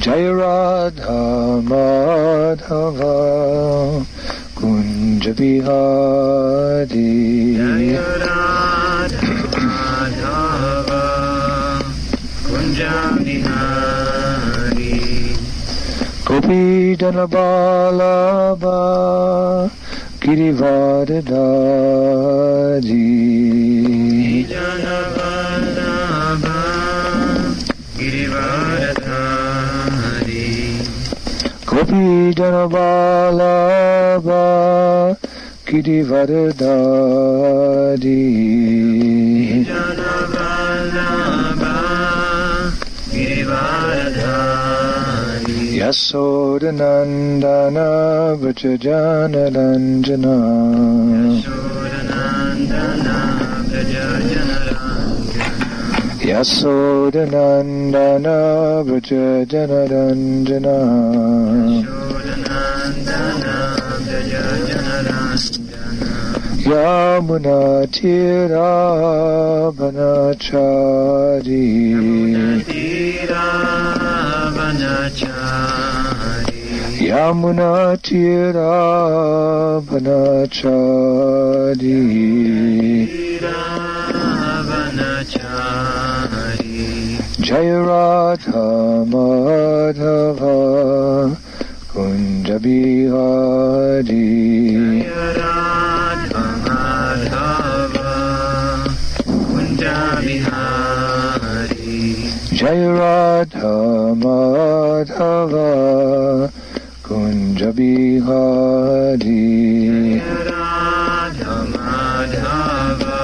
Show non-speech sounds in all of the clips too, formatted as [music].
Jai Radha Madhava Kunja Bihari Jai Radha Madhava Kunja कपीडलबालाबा गिरिवारदारी कपीडलबालाबा गिरिवरदारी जनबालाबा यशोरनन्दन व्रजनरञ्जना यशोरनन्दन व्रजनरञ्जना यामुनाथिरावनचारी यमुनाचिराभनचारी जय राधा माधव Kunjbihari Jai Radha Madhava Kunjabi Hari Radha Madhava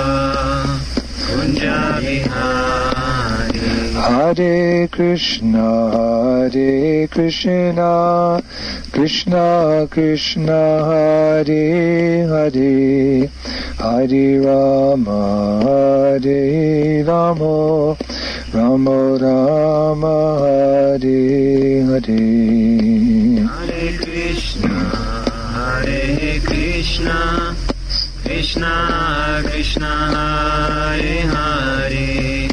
Kunjabi Hari Hare Krishna, Hare Krishna, Krishna Krishna, Hare Hare, Hare Rama, Hare Rama. Rama Rama Hare Hare. Hare Krishna, Hare Krishna, Krishna Krishna, Hare Hare,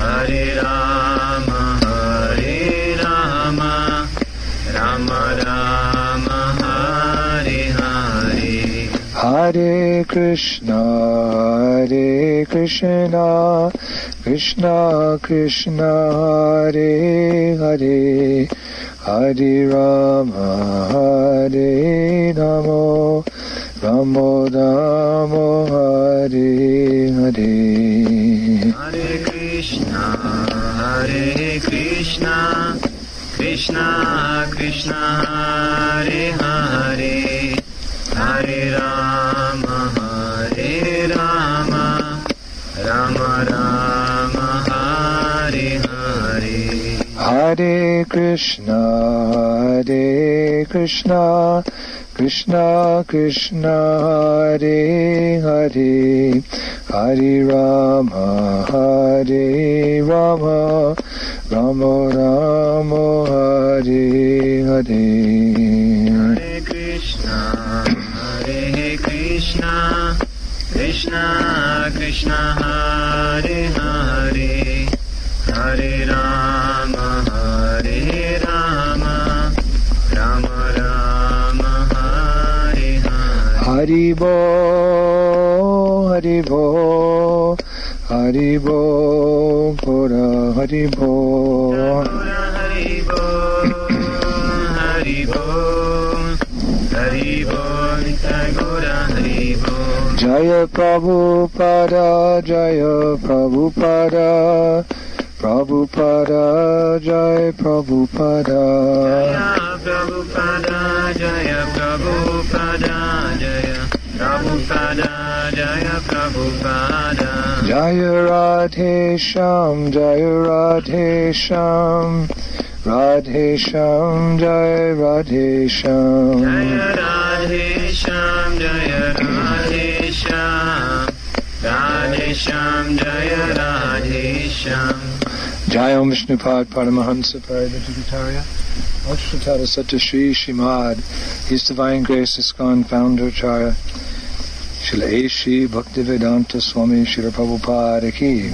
Hare Rama, Hare Rama, Rama Rama, Hare Hare. Hare Krishna, Hare Krishna, Krishna Krishna, Hare Hare, Hare Rama, Hare Rama, Rama Rama, Hare Hare. Hare Krishna, Hare Krishna, Krishna Krishna, Hare Hare, Hare Rama, Hare Rama, Rama Rama, Hare Krishna, Hare Krishna, Krishna Krishna, Hare Hare, Hare Rama, Hare Rama, Rama Rama, Hare Hare. Hare Krishna, Hare Krishna, Krishna Krishna, Hare Hare, Hari बो हरि बो हरि बो पुर हरि बो हरि बो हरि बो हरि बो गौर हरि बो जय प्रभु पर जय प्रभु पर प्रभु पर जय प्रभु पर Prabhupada, Jaya Prabhupada, Jaya Prabhupada, Jaya Prabhupada. Jaya Radhe Sham, Jaya Radhe Sham, Radhe Sham, Jaya Radhe Sham. Jaya Radhe Sham, Jaya Radhe Sham, Radhe Sham, Jaya Radhe Sham. Jai Om Vishnupad Paramahansa Parivajitatarya Ajvatara Sata Sri Shimad. His Divine Grace ISKCON Founder Chara Shila Eshi Bhaktivedanta Swami Shila Prabhupada Ki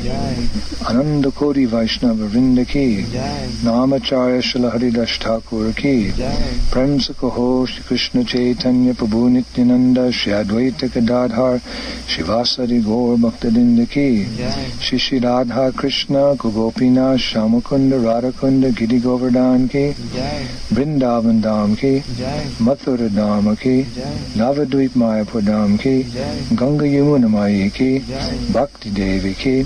Ananda Koti Vaishnava Vrinda Ki Namacharya Shila Haridas Thakur Ki Prem Sukaho Shri Krishna Chaitanya Prabhu Nityananda Shri Advaita Gadadhar Shivasari Gaur Bhaktadinda Ki Shri Shri Radha Krishna Kugopina Shamakunda Radhakunda Giri Govardhan Ki Vrindavan Dham Ki Mathura Dham Ki Navadvip Mayapur Dham Ki Ganga Yamuna Maya Ki Bhakti Devi Ki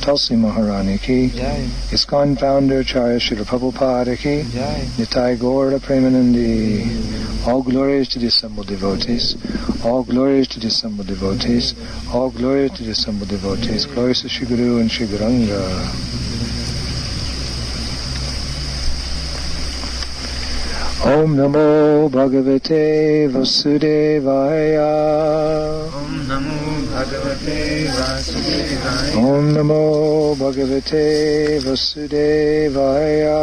Tulsi Maharani Ki ISKCON founder Charya Shri Prabhupada Ki Nitai Gaura Premanandi All glories to the assembled devotees. All glories to the assembled devotees. All glories to the assembled devotees. Glories to Shri Guru and Shri Guranga Om Namo Bhagavate Vasudevaya Om Namo Bhagavate Vasudevaya. Om Namo Bhagavate Vasudevaya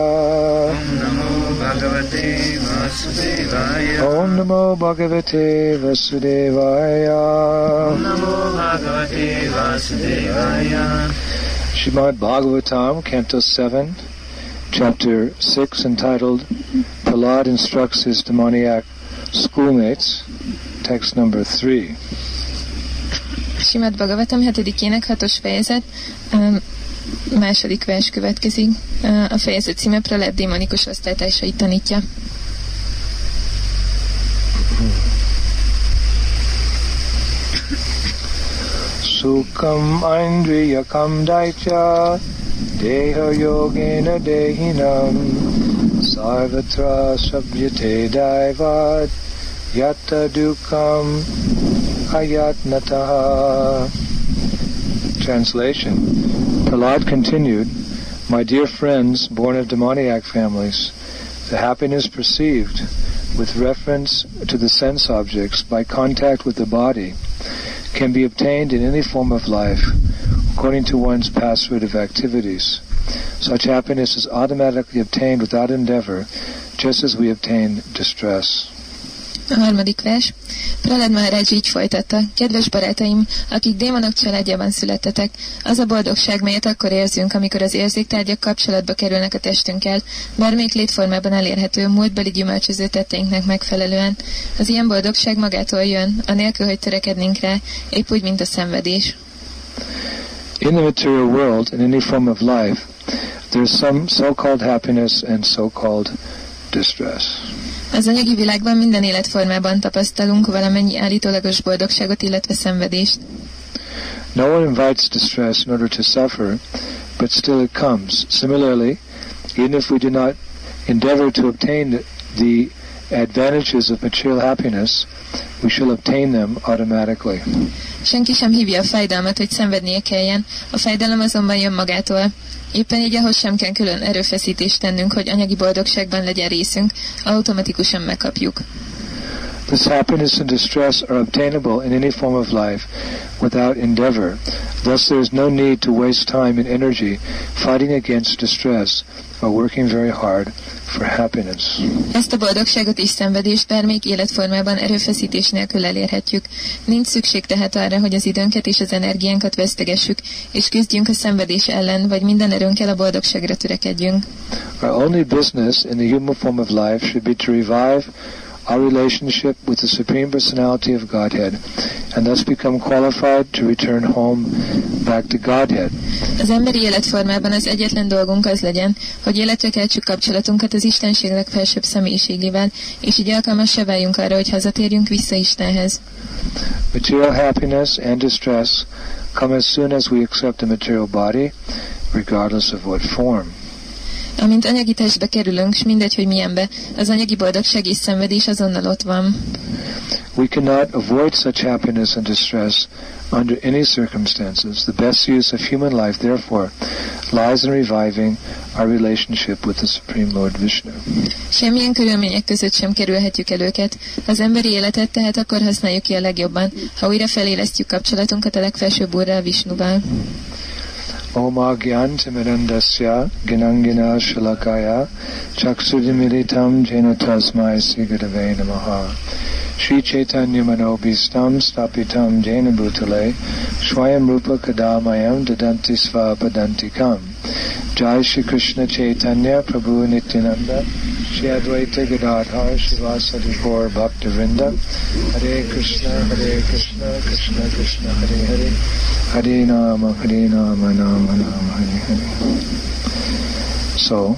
Om Namo Bhagavate Vasudevaya. Om Namo Bhagavate Vasudevaya Om Namo Bhagavate Vasudevaya. Shrimad Bhagavatam, Canto 7, Chapter 6, entitled Prahlad Instructs His Demoniac Schoolmates, text number 3. Simad Bhagavatam 7-ének hatos fejezet, um, második vers következik. Uh, A fejezet címe Praled démonikus osztálytársait tanítja. Sukam Aindriyakam Daitya Deha Yogena Dehinam Sarvatra Sabhyate Daivad Yatta Dukam Ayatnataha Translation Prahlad continued, My dear friends born of demoniac families, the happiness perceived with reference to the sense objects by contact with the body can be obtained in any form of life according to one's past of activities. Such happiness is automatically obtained without endeavor, just as we obtain distress. A harmadik vers. Pralad Maharaj így folytatta. Kedves barátaim, akik démonok családjában születtetek, az a boldogság, melyet akkor érzünk, amikor az érzéktárgyak kapcsolatba kerülnek a testünkkel, bármelyik létformában elérhető, múltbeli gyümölcsöző tetteinknek megfelelően. Az ilyen boldogság magától jön, anélkül, hogy törekednénk rá, épp úgy, mint a szenvedés. In the material world, in any form of life, there is some so-called happiness and so-called distress. Az anyagi világban minden életformában tapasztalunk valamennyi állítólagos boldogságot, illetve szenvedést. No one invites distress in order to suffer, but still it comes. Similarly, even if we do not endeavor to obtain the advantages of material happiness, we shall obtain them automatically. Senki sem hívja a fájdalmat, hogy szenvednie kelljen, a fájdalom azonban jön magától. Éppen így ahhoz sem kell külön erőfeszítést tennünk, hogy anyagi boldogságban legyen részünk, automatikusan megkapjuk. This happiness and distress are obtainable in any form of life without endeavor. Thus there is no need to waste time and energy fighting against distress or working very hard for happiness. Ezt a boldogságot és szenvedést bármelyik életformában erőfeszítés nélkül elérhetjük. Nincs szükség tehát arra, hogy az időnket és az energiánkat vesztegessük, és küzdjünk a szenvedés ellen, vagy minden erőnkkel a boldogságra törekedjünk. Our only business in the human form of life should be to revive our relationship with the Supreme Personality of Godhead and thus become qualified to return home back to Godhead. Az emberi életformában az egyetlen dolgunk az legyen, hogy életre keltsük kapcsolatunkat az Istenség legfelsőbb személyiségével, és így alkalmassá váljunk arra, hogy hazatérjünk vissza Istenhez. Material happiness and distress come as soon as we accept the material body, regardless of what form. Amint anyagi testbe kerülünk, s mindegy, hogy milyenbe, az anyagi boldogság és szenvedés azonnal ott van. We cannot avoid such happiness and distress under any circumstances. The best use of human life, therefore, lies in reviving our relationship with the Supreme Lord Vishnu. Semmilyen körülmények között sem kerülhetjük el őket. Az emberi életet tehát akkor használjuk ki a legjobban, ha újra felélesztjük kapcsolatunkat a legfelsőbb úrral Visnuval. ओमाज्ञानतिमिरन्दस्य गिनङ्गिना शलकाय चक्षुर्मिलितं येन तस्मै श्रीगुरवे नमः श्रीचैतन्यमनोभीष्टं स्थापितं येन भूतले स्वयं रूपकदामयं ददन्ति स्वापदन्तिकम् Jai Shri Krishna Chaitanya Prabhu Nityananda Shri Advaita Gadadhar Shivasadi Gaur Bhakta Vrinda Hare Krishna Hare Krishna Krishna Krishna Hare Hare Hare Nama Hare Nama Nama Nama Hare Hare So,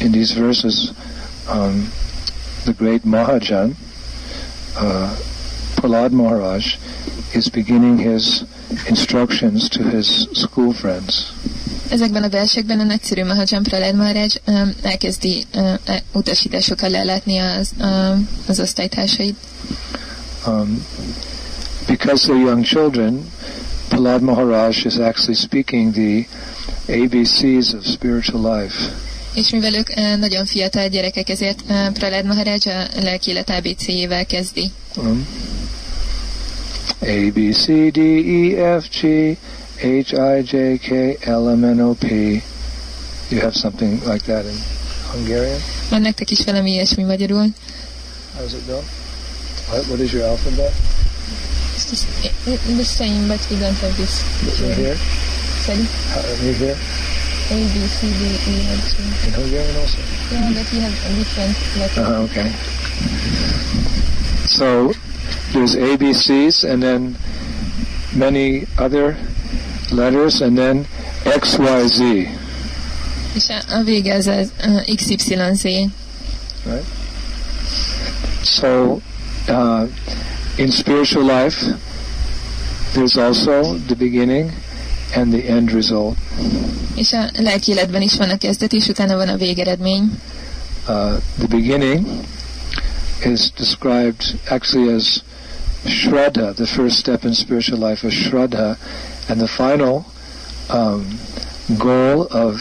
in these verses, um, the great Mahajan, uh, Prahlad Maharaj, is beginning his instructions to his school friends. Ezekben a versekben a nagyszerű Mahajan Prahlad Maharaj um, elkezdi uh, utasításokkal ellátni az, uh, az osztálytársait. Um, because they're young children, Prahlad Maharaj is actually speaking the ABCs of spiritual life. És mivel ők uh, nagyon fiatal gyerekek, ezért uh, Prahlad Maharaj a lelki élet ABC-jével kezdi. Um, A, B, C, D, E, F, G, H, I, J, K, L, M, N, O, P. You have something like that in Hungarian? Van nektek is valami ilyesmi magyarul? How's it go? What, what is your alphabet? It's just, the same, but we don't have this. Right here? Sorry. How, right here? A, B, C, D, E, F, G. In Hungarian also? Yeah, but we have a different letters. Uh, okay. So there's ABCs and then many other letters and then XYZ. És a, vége az uh, XYZ. So uh, in spiritual life, there's also the beginning and the end result. És a lelki életben is van a kezdet, és utána van a végeredmény. Uh, the beginning is described actually as Shraddha, the first step in spiritual life is Shraddha, and the final um, goal of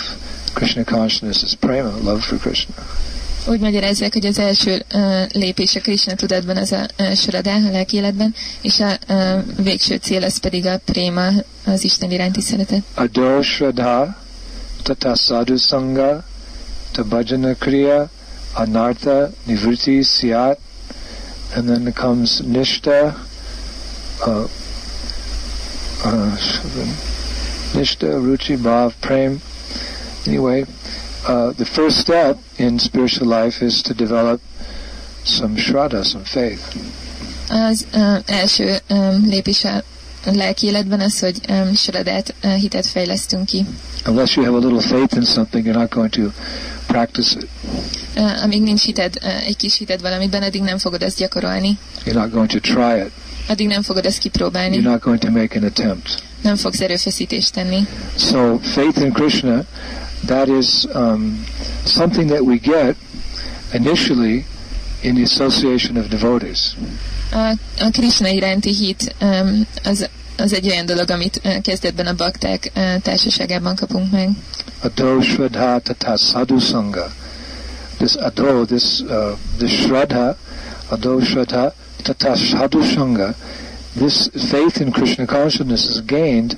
Krishna consciousness is prema, love for Krishna. Úgy magyarázzák, hogy az első uh, lépés a Krishna tudatban az a uh, Shraddha, a lelki életben, és a uh, végső cél az pedig a préma, az Isten iránti szeretet. Ado Shraddha, tata sadhu sangha, ta bhajana kriya, anartha nivritti syat, and then comes nishta, uh, nishta, ruchi, bhav, prem. Anyway, uh, the first step in spiritual life is to develop some shraddha, some faith. Az uh, első um, lépés a lelki életben az, hogy um, Shraddát, uh, hitet fejlesztünk ki. Unless you have a little faith in something, you're not going to practice it. Uh, amíg nincs hited, uh, egy kis hited valamiben, addig nem fogod ezt gyakorolni. You're not going to try it. Addig nem fogod ezt kipróbálni. You're not going to make an attempt. Nem fogsz erőfeszítést tenni. So faith in Krishna, that is um, something that we get initially in the association of devotees. A, a Krishna iránti hit um, az, az egy olyan dolog, amit uh, kezdetben a bakták uh, társaságában kapunk meg. Ado Shraddha Tata Sadhu Sangha. This Ado, this, uh, this Shraddha, Ado Shraddha Tata Sadhu Sangha, this faith in Krishna consciousness is gained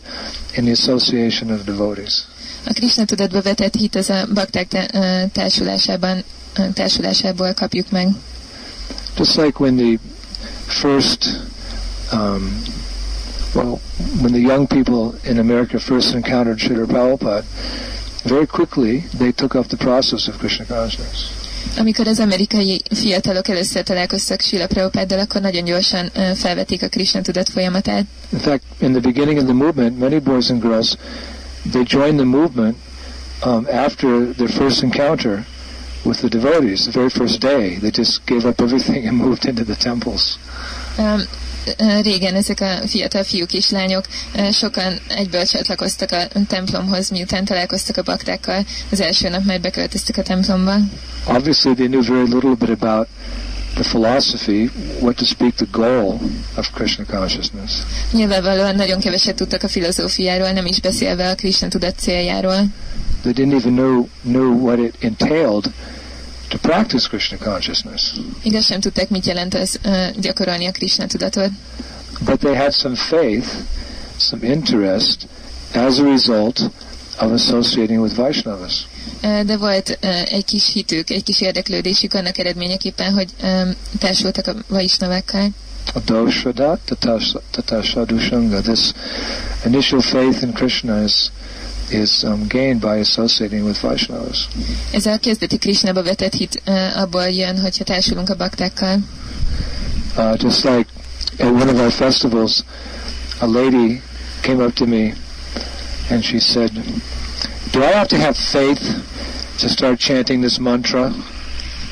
in the association of devotees. A Krishna tudatba vetett hit az a bakták tá- társulásában, társulásából kapjuk meg. Just like when the first, um, well, when the young people in America first encountered Srila Prabhupada, very quickly they took up the process of Krishna consciousness. Amikor az amerikai fiatalok először találkoztak Sila Prabhupáddal, akkor nagyon gyorsan felvették a Krishna tudat folyamatát. In fact, in the beginning of the movement, many boys and girls, they joined the movement um, after their first encounter with the devotees, the very first day. They just gave up everything and [laughs] moved into the temples. Um, régen ezek a fiatal fiúk és lányok sokan egyből csatlakoztak a templomhoz, miután találkoztak a baktákkal. Az első nap már beköltöztek a templomba. Obviously, they knew very little bit about the philosophy, what to speak the goal of Krishna consciousness. Nyilvánvalóan nagyon keveset tudtak a filozófiáról, nem is beszélve a Krishna tudat céljáról. They didn't even know know what it entailed to practice Krishna consciousness. Igaz sem tudták, mit jelent az uh, gyakorolni a Krishna tudatot. But they had some faith, some interest. As a result, of associating with Vaishnavas. De volt ö, egy kis hitük, egy kis érdeklődésük annak eredményeképpen, hogy ö, társultak a vaisnavákkal. Adoshrada tata sadhushanga. This initial faith in Krishna is, is um, gained by associating with Vaishnavas. Ez a kezdeti Krishnába vetett hit ö, abból jön, hogyha társulunk a baktákkal. Uh, just like at one of our festivals, a lady came up to me and she said, Do I have to have faith to start chanting this mantra?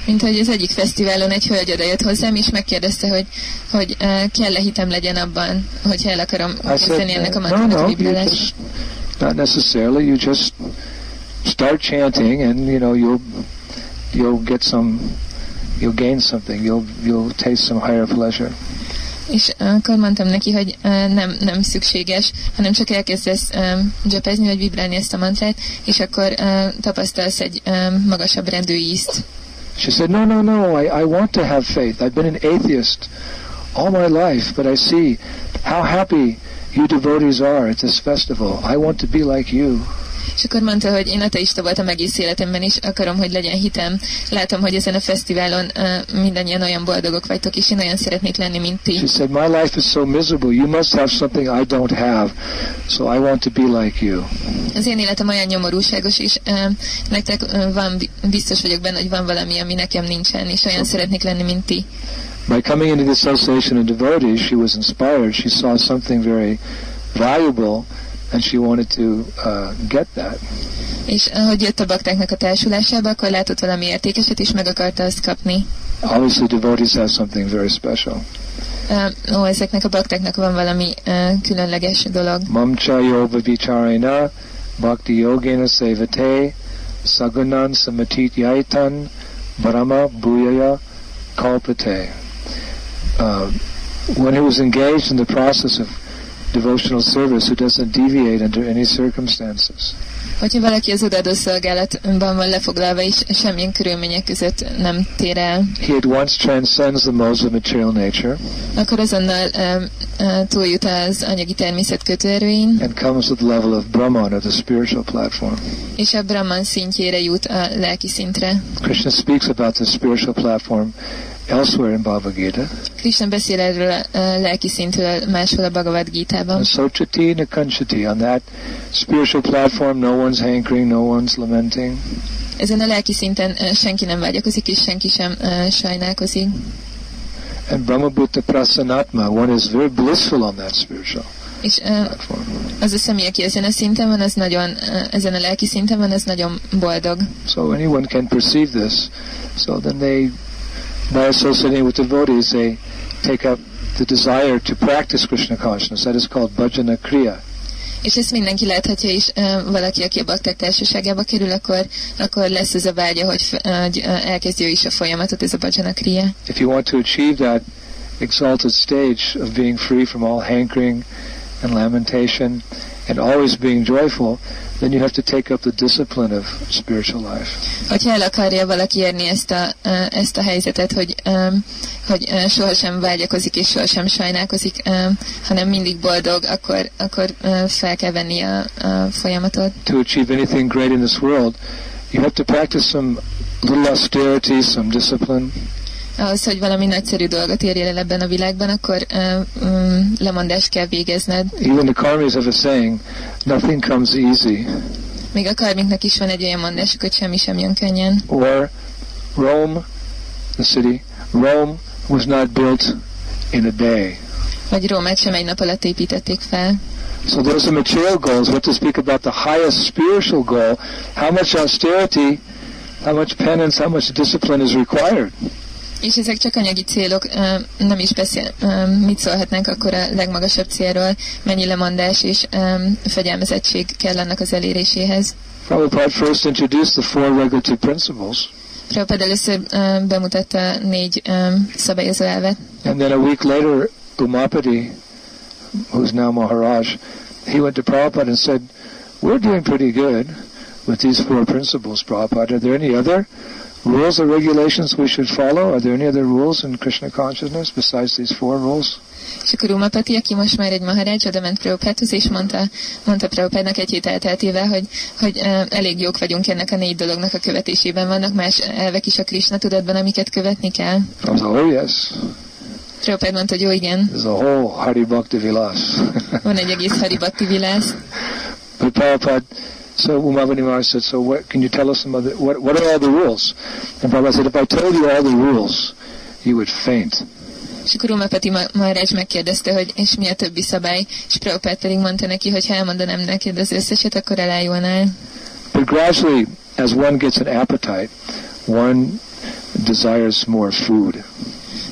Mint hogy az egyik fesztiválon egy hölgy odajött hozzám, és megkérdezte, hogy, hogy uh, kell-e hitem legyen abban, hogyha el akarom kezdeni ennek a no, mantrának no, just, not necessarily. You just start chanting, and you know you'll you'll get some, you'll gain something. You'll you'll taste some higher pleasure. És akkor mondtam neki, hogy nem, nem szükséges, hanem csak elkezdesz um, dzsepezni, vagy vibrálni ezt a mantrát, és akkor uh, tapasztalsz egy um, magasabb rendű ízt. She said, No, no, no. I, I want to have faith. I've been an atheist all my life, but I see how happy you devotees are at this festival. I want to be like you. És akkor mondta, hogy én ateista voltam egész életemben is, akarom, hogy legyen hitem. Látom, hogy ezen a fesztiválon uh, mindannyian olyan boldogok vagytok, és én olyan szeretnék lenni, mint ti. She said, My life is so miserable. You must have something I don't have. So I want to be like you. Az én életem olyan nyomorúságos, és uh, nektek uh, van, biztos vagyok benne, hogy van valami, ami nekem nincsen, és olyan szeretnék lenni, mint ti. By coming into the association of devotees, she was inspired. She saw something very valuable, and she wanted to uh, get that. És ahogy jött a baktáknak a társulásába, akkor látott valami értékeset, és meg akarta azt kapni. Obviously, devotees have something very special. Uh, ó, ezeknek a baktáknak van valami uh, különleges dolog. Mamcha yoga vicharena bhakti yogena sevate sagunan samatit yaitan brahma bhuyaya kalpate. Uh, one who is engaged in the process of devotional service who doesn't deviate under any circumstances. Hogyha valaki az odaadó szolgálatban van lefoglalva, és semmilyen körülmények között nem tér el, He at once transcends the modes of material nature akkor azonnal um, uh, túljut az anyagi természet kötőerőin, and comes to the level of Brahman or the spiritual platform. és a Brahman szintjére jut a lelki szintre. Krishna speaks about the spiritual platform elsewhere in Bhagavad Gita. Krishna beszél erről a lelki szintről máshol a Bhagavad Gita-ban. Sochati nakanchati. On that spiritual platform, no one's hankering, no one's lamenting. Ezen a lelki szinten senki nem vágyakozik, és senki sem uh, sajnálkozik. And Brahmabhuta Prasanatma, one is very blissful on that spiritual És uh, az a személy, aki ezen a szinten van, az nagyon, uh, ezen a lelki szinten van, az nagyon boldog. So anyone can perceive this. So then they, by associating with devotees, they take up the desire to practice Krishna consciousness. That is called bhajana kriya. És ezt mindenki láthatja is, valaki, aki a bakták társaságába kerül, akkor, akkor lesz ez a vágya, hogy, f- elkezdje ő is a folyamatot, ez a bhajana kriya. If you want to achieve that exalted stage of being free from all hankering and lamentation and always being joyful, then you have to take up the discipline of spiritual life. Hogyha el akarja valaki érni ezt a, ezt a helyzetet, hogy, hogy sohasem vágyakozik és sohasem sajnálkozik, hanem mindig boldog, akkor, akkor fel kell venni a, a folyamatot. To achieve anything great in this world, you have to practice some little austerity, some discipline. Ahhoz, hogy valami nagyszerű dolgot érjél el ebben a világban, akkor uh, um, lemondást kell végezned. Even the karmis have a saying, nothing comes easy. Még a karmiknak is van egy olyan mondásuk, hogy semmi sem jön könnyen. Or Rome, the city, Rome was not built in a day. Vagy Rómát sem egy nap alatt építették fel. So those are material goals. What to speak about the highest spiritual goal? How much austerity, how much penance, how much discipline is required? És ezek csak anyagi célok, nem is beszél, mit szólhatnánk akkor a legmagasabb célról, mennyi lemondás és fegyelmezettség kell annak az eléréséhez. Prabhupada first introduced the four regulative principles, Prabhupada először bemutatta négy ö, szabályozó elvet, and then a week later, Umapati, who's now Maharaj, he went to Prabhupada and said, "We're doing pretty good with these four principles, Prabhupada. Are there any other rules or regulations we should follow? Are there any other rules in Krishna consciousness besides these four rules? És akkor Umapati, aki most már egy maharács, oda ment Prabhupádhoz, és mondta, mondta Prabhupádnak egy hét elteltével, hogy, hogy elég jók vagyunk ennek a négy dolognak a követésében. Vannak más elvek is a Krishna tudatban, amiket követni kell. Oh yes, Prabhupád mondta, hogy jó, igen, there's a whole Hari Bhakti Vilas. van egy egész haribatti vilász. but Prabhupada, so Umavani Maharaj said, so what, can you tell us some of the, what, what are all the rules? And Prabhupada said, if I told you all the rules, you would faint. És akkor Umapati Ma- Maharaj megkérdezte, hogy és mi a többi szabály, és Prabhupád pedig mondta neki, hogy ha elmondanám neked az összeset, akkor elájulnál. But gradually, as one gets an appetite, one desires more food.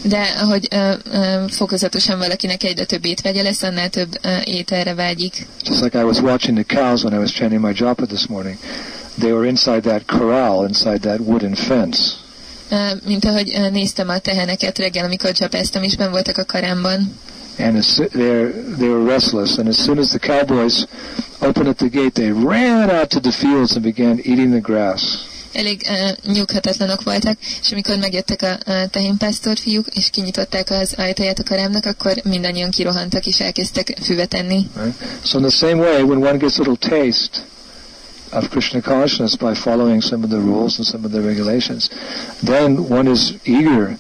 De ahogy ö, ö, fokozatosan valakinek egyre több étvegye lesz, annál több ö, ételre vágyik. Just like I was watching the cows when I was chanting my japa this morning. They were inside that corral, inside that wooden fence. Ö, Mint ahogy ö, néztem a teheneket reggel, amikor csapáztam, és ben voltak a karámban. And as, they were restless. And as soon as the cowboys opened up the gate, they ran out to the fields and began eating the grass. Elég uh, nyughatatlanok voltak, és amikor megjöttek a uh, tehénpásztor fiúk, és kinyitották az ajtaját a karámnak, akkor mindannyian kirohantak, és elkezdtek füvet enni. Right? So in the same way, when one gets a little taste of Krishna consciousness by following some of the rules and some of the regulations, then one is eager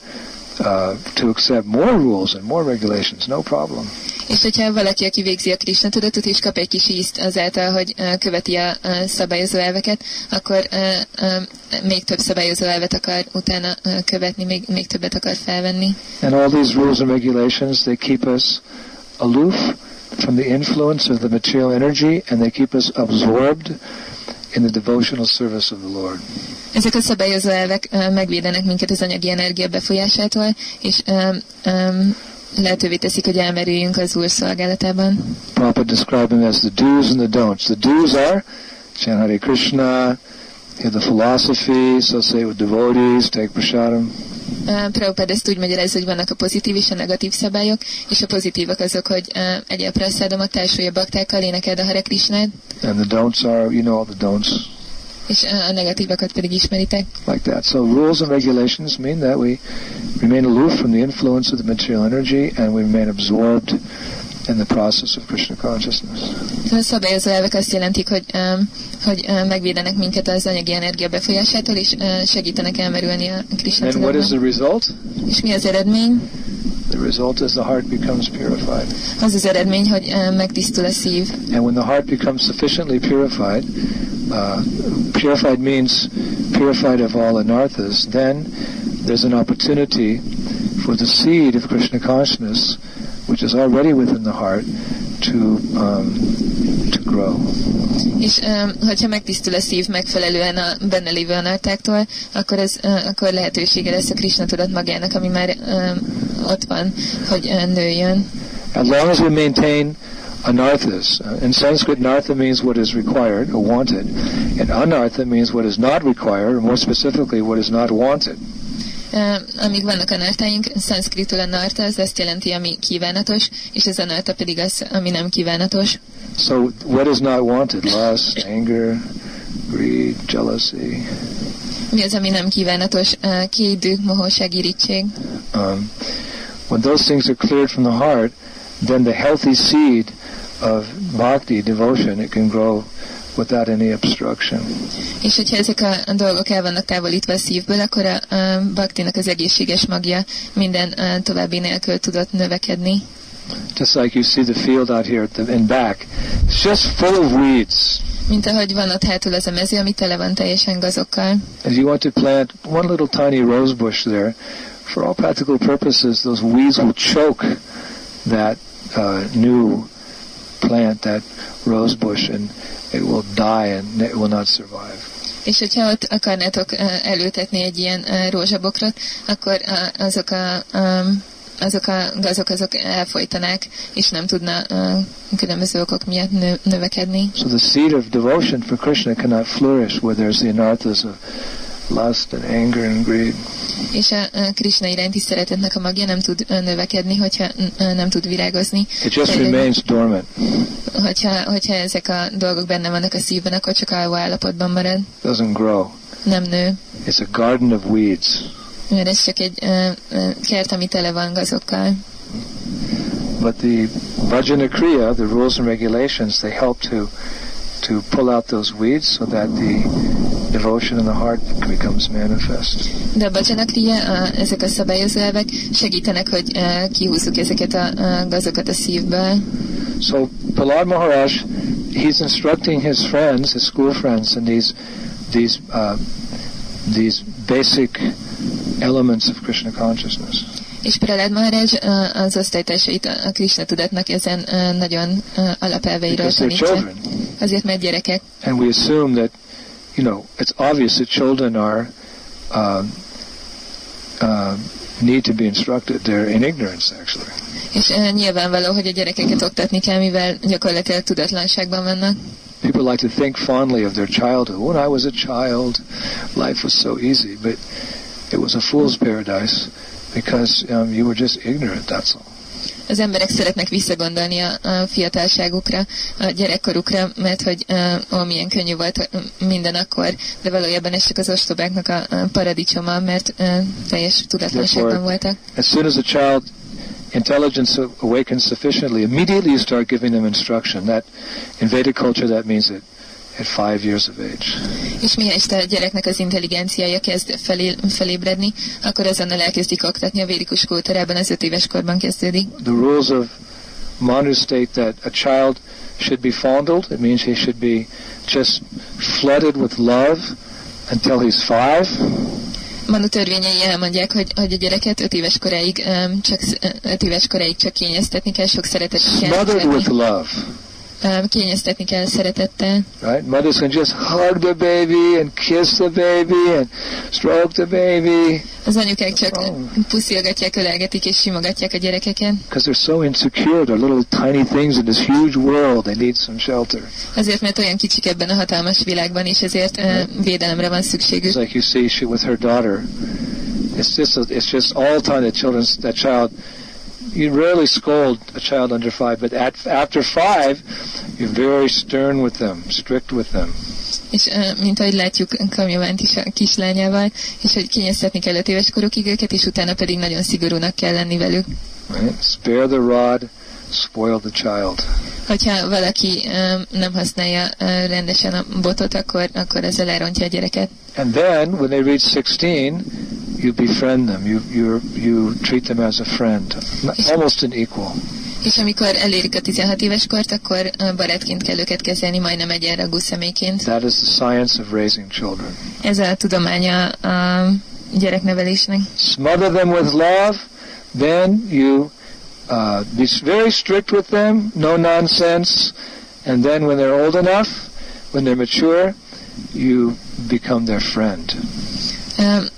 uh, to accept more rules and more regulations, no problem. És hogyha valaki, aki végzi a Krishna tudatot, és kap egy kis ízt azáltal, hogy uh, követi a uh, szabályozó elveket, akkor uh, uh, még több szabályozó elvet akar utána uh, követni, még, még többet akar felvenni. And all these rules and regulations, they keep us aloof from the influence of the material energy and they keep us absorbed in the devotional service of the Lord. Ezek a szabályozó elvek uh, megvédenek minket az anyagi energia befolyásától, és um, um, lehetővé teszik, hogy elmerüljünk az Úr szolgálatában. Prabhupada described them as the do's and the don'ts. The do's are chant Hare Krishna, hear the philosophy, associate with devotees, take prasadam. Prabhupád ezt úgy magyarázza, hogy vannak a pozitív és a negatív szabályok, és a pozitívak azok, hogy uh, egyél praszádomot, társulja baktákkal, énekeld a Hare Krishnát, And the don'ts are, you know all the don'ts, és a negatívakat pedig ismeritek. like that. So rules and regulations mean that we remain aloof from the influence of the material energy and we remain absorbed in the process of Krishna consciousness. Szabályozó elvek azt jelentik, hogy, um, hogy uh, megvédenek minket az anyagi energia befolyásától, és uh, segítenek elmerülni a Krishna And what is the result? És mi az eredmény? The result is the heart becomes purified. Az az eredmény, hogy uh, megtisztul a szív. And when the heart becomes sufficiently purified, uh, purified means purified of all anarthas, then there's an opportunity for the seed of Krishna consciousness, which is already within the heart, to um, to grow. És um, hogyha megtisztul a szív megfelelően a benne lévő anartáktól, akkor, ez, uh, akkor lehetősége lesz a Krishna tudat magának, ami már um, ott van, hogy uh, nőjön. As long as we maintain anarthas, uh, in Sanskrit, nartha means what is required or wanted, and anartha means what is not required, or more specifically, what is not wanted. Amíg vannak anartáink, szanszkritul a narta, az azt jelenti, ami kívánatos, és az anarta pedig az, ami nem kívánatos. So, what is not wanted? Lust, anger, greed, jealousy. Mi az, ami nem kívánatos? Kédű, mohóság, irítség. Um, when those things are cleared from the heart, then the healthy seed of bhakti, devotion, it can grow without any obstruction. És hogyha ezek a dolgok el vannak távolítva a szívből, akkor a, a baktinak az egészséges magja minden további nélkül tudott növekedni. Just like you see the field out here at the, in back, it's just full of weeds. Mint ahogy van ott hátul az a mező, ami tele van teljesen gazokkal. If you want to plant one little tiny rose bush there, for all practical purposes, those weeds will choke that uh, new plant, that rose bush, and it will die and it will not survive. És hogyha ott akarnátok előtetni egy ilyen rózsabokrot, akkor azok a um, azok a gazok azok elfolytanák, és nem tudna uh, különböző okok miatt nő, növekedni. So the seed of devotion for Krishna cannot flourish where there's the anarthas of lust and anger and greed. És a, a Krishna iránti szeretetnek a magja nem tud növekedni, hogyha nem tud virágozni. It just remains dormant. Hogyha, hogyha ezek a dolgok benne vannak a szívben, akkor csak alvó állapotban marad, doesn't grow. nem nő. It's a garden of weeds. Mert ez csak egy kert, ami tele van gazokkal. But the Vajana Kriya, the rules and regulations, they help to to pull out those weeds so that the devotion in the heart becomes manifest. De a bhajanakriya, ezek a szabályozó elvek segítenek, hogy ö, kihúzzuk ezeket a, gazokat a szívből. So Prahlad Maharaj, he's instructing his friends, his school friends, in these these uh, these basic elements of Krishna consciousness. És Prahlad Maharaj az osztálytársait a Krishna tudatnak ezen ö, nagyon ö, alapelveiről tanítja. Azért, mert gyerekek. and we assume that, you know, it's obvious that children are uh, uh, need to be instructed. They're in ignorance, actually. És uh, nyilvánvaló, hogy a gyerekeket oktatni kell, mivel gyakorlatilag tudatlanságban vannak. People like to think fondly of their childhood. When I was a child, life was so easy, but it was a fool's paradise because um, you were just ignorant. That's all. Az emberek szeretnek visszagondolni a, a fiatalságukra, a gyerekkorukra, mert hogy ó, milyen könnyű volt minden akkor, de valójában ez csak az ostobáknak a, a paradicsoma, mert teljes tudatlanságban voltak. As soon as a child intelligence awakens sufficiently, immediately you start giving them instruction. That in Vedic culture that means that at five years of age. És mihelyest a gyereknek az intelligenciája kezd felé, felébredni, akkor azonnal elkezdik oktatni a vérikus kultúrában, az öt éves korban kezdődik. The rules of Manu state that a child should be fondled. It means he should be just flooded with love until he's five. Manu törvényei elmondják, hogy, hogy a gyereket öt éves koráig um, csak öt éves koráig csak kényeztetni kell, sok szeretetet kell Smothered with love. Um, kényeztetni kell szeretettel. Right? Mothers can just hug the baby and kiss the baby and stroke the baby Az anyukák csak Oh. puszilgatják, ölelgetik és simogatják a gyerekeket, because they're so insecure. They're little tiny things in this huge world. They need some shelter. azért, mert olyan kicsik ebben a hatalmas világban, és ezért uh, védelemre van szükségük. It's like you see she with her daughter. It's just a, it's just all the time that children that child. You rarely scold a child under five, but at, after five, you're very stern with them, strict with them. És mint ahogy látjuk Kamjavánt is a kislányával, és hogy kényeztetni kell öt éves korukig őket, és utána pedig nagyon szigorúnak kell lenni velük. Right? Spare the rod, spoil the child. Hogyha valaki um, nem használja uh, rendesen a botot, akkor, akkor ezzel elrontja a gyereket. And then, when they reach 16, you befriend them. You you you treat them as a friend, almost an equal. És amikor elérik a 16 éves kort, akkor barátként kell őket kezelni, majdnem egyenragú személyként. That is the science of raising children. Ez a tudománya a gyereknevelésnek. Smother them with love, then you uh, be very strict with them, no nonsense, and then when they're old enough, when they're mature, you become their friend.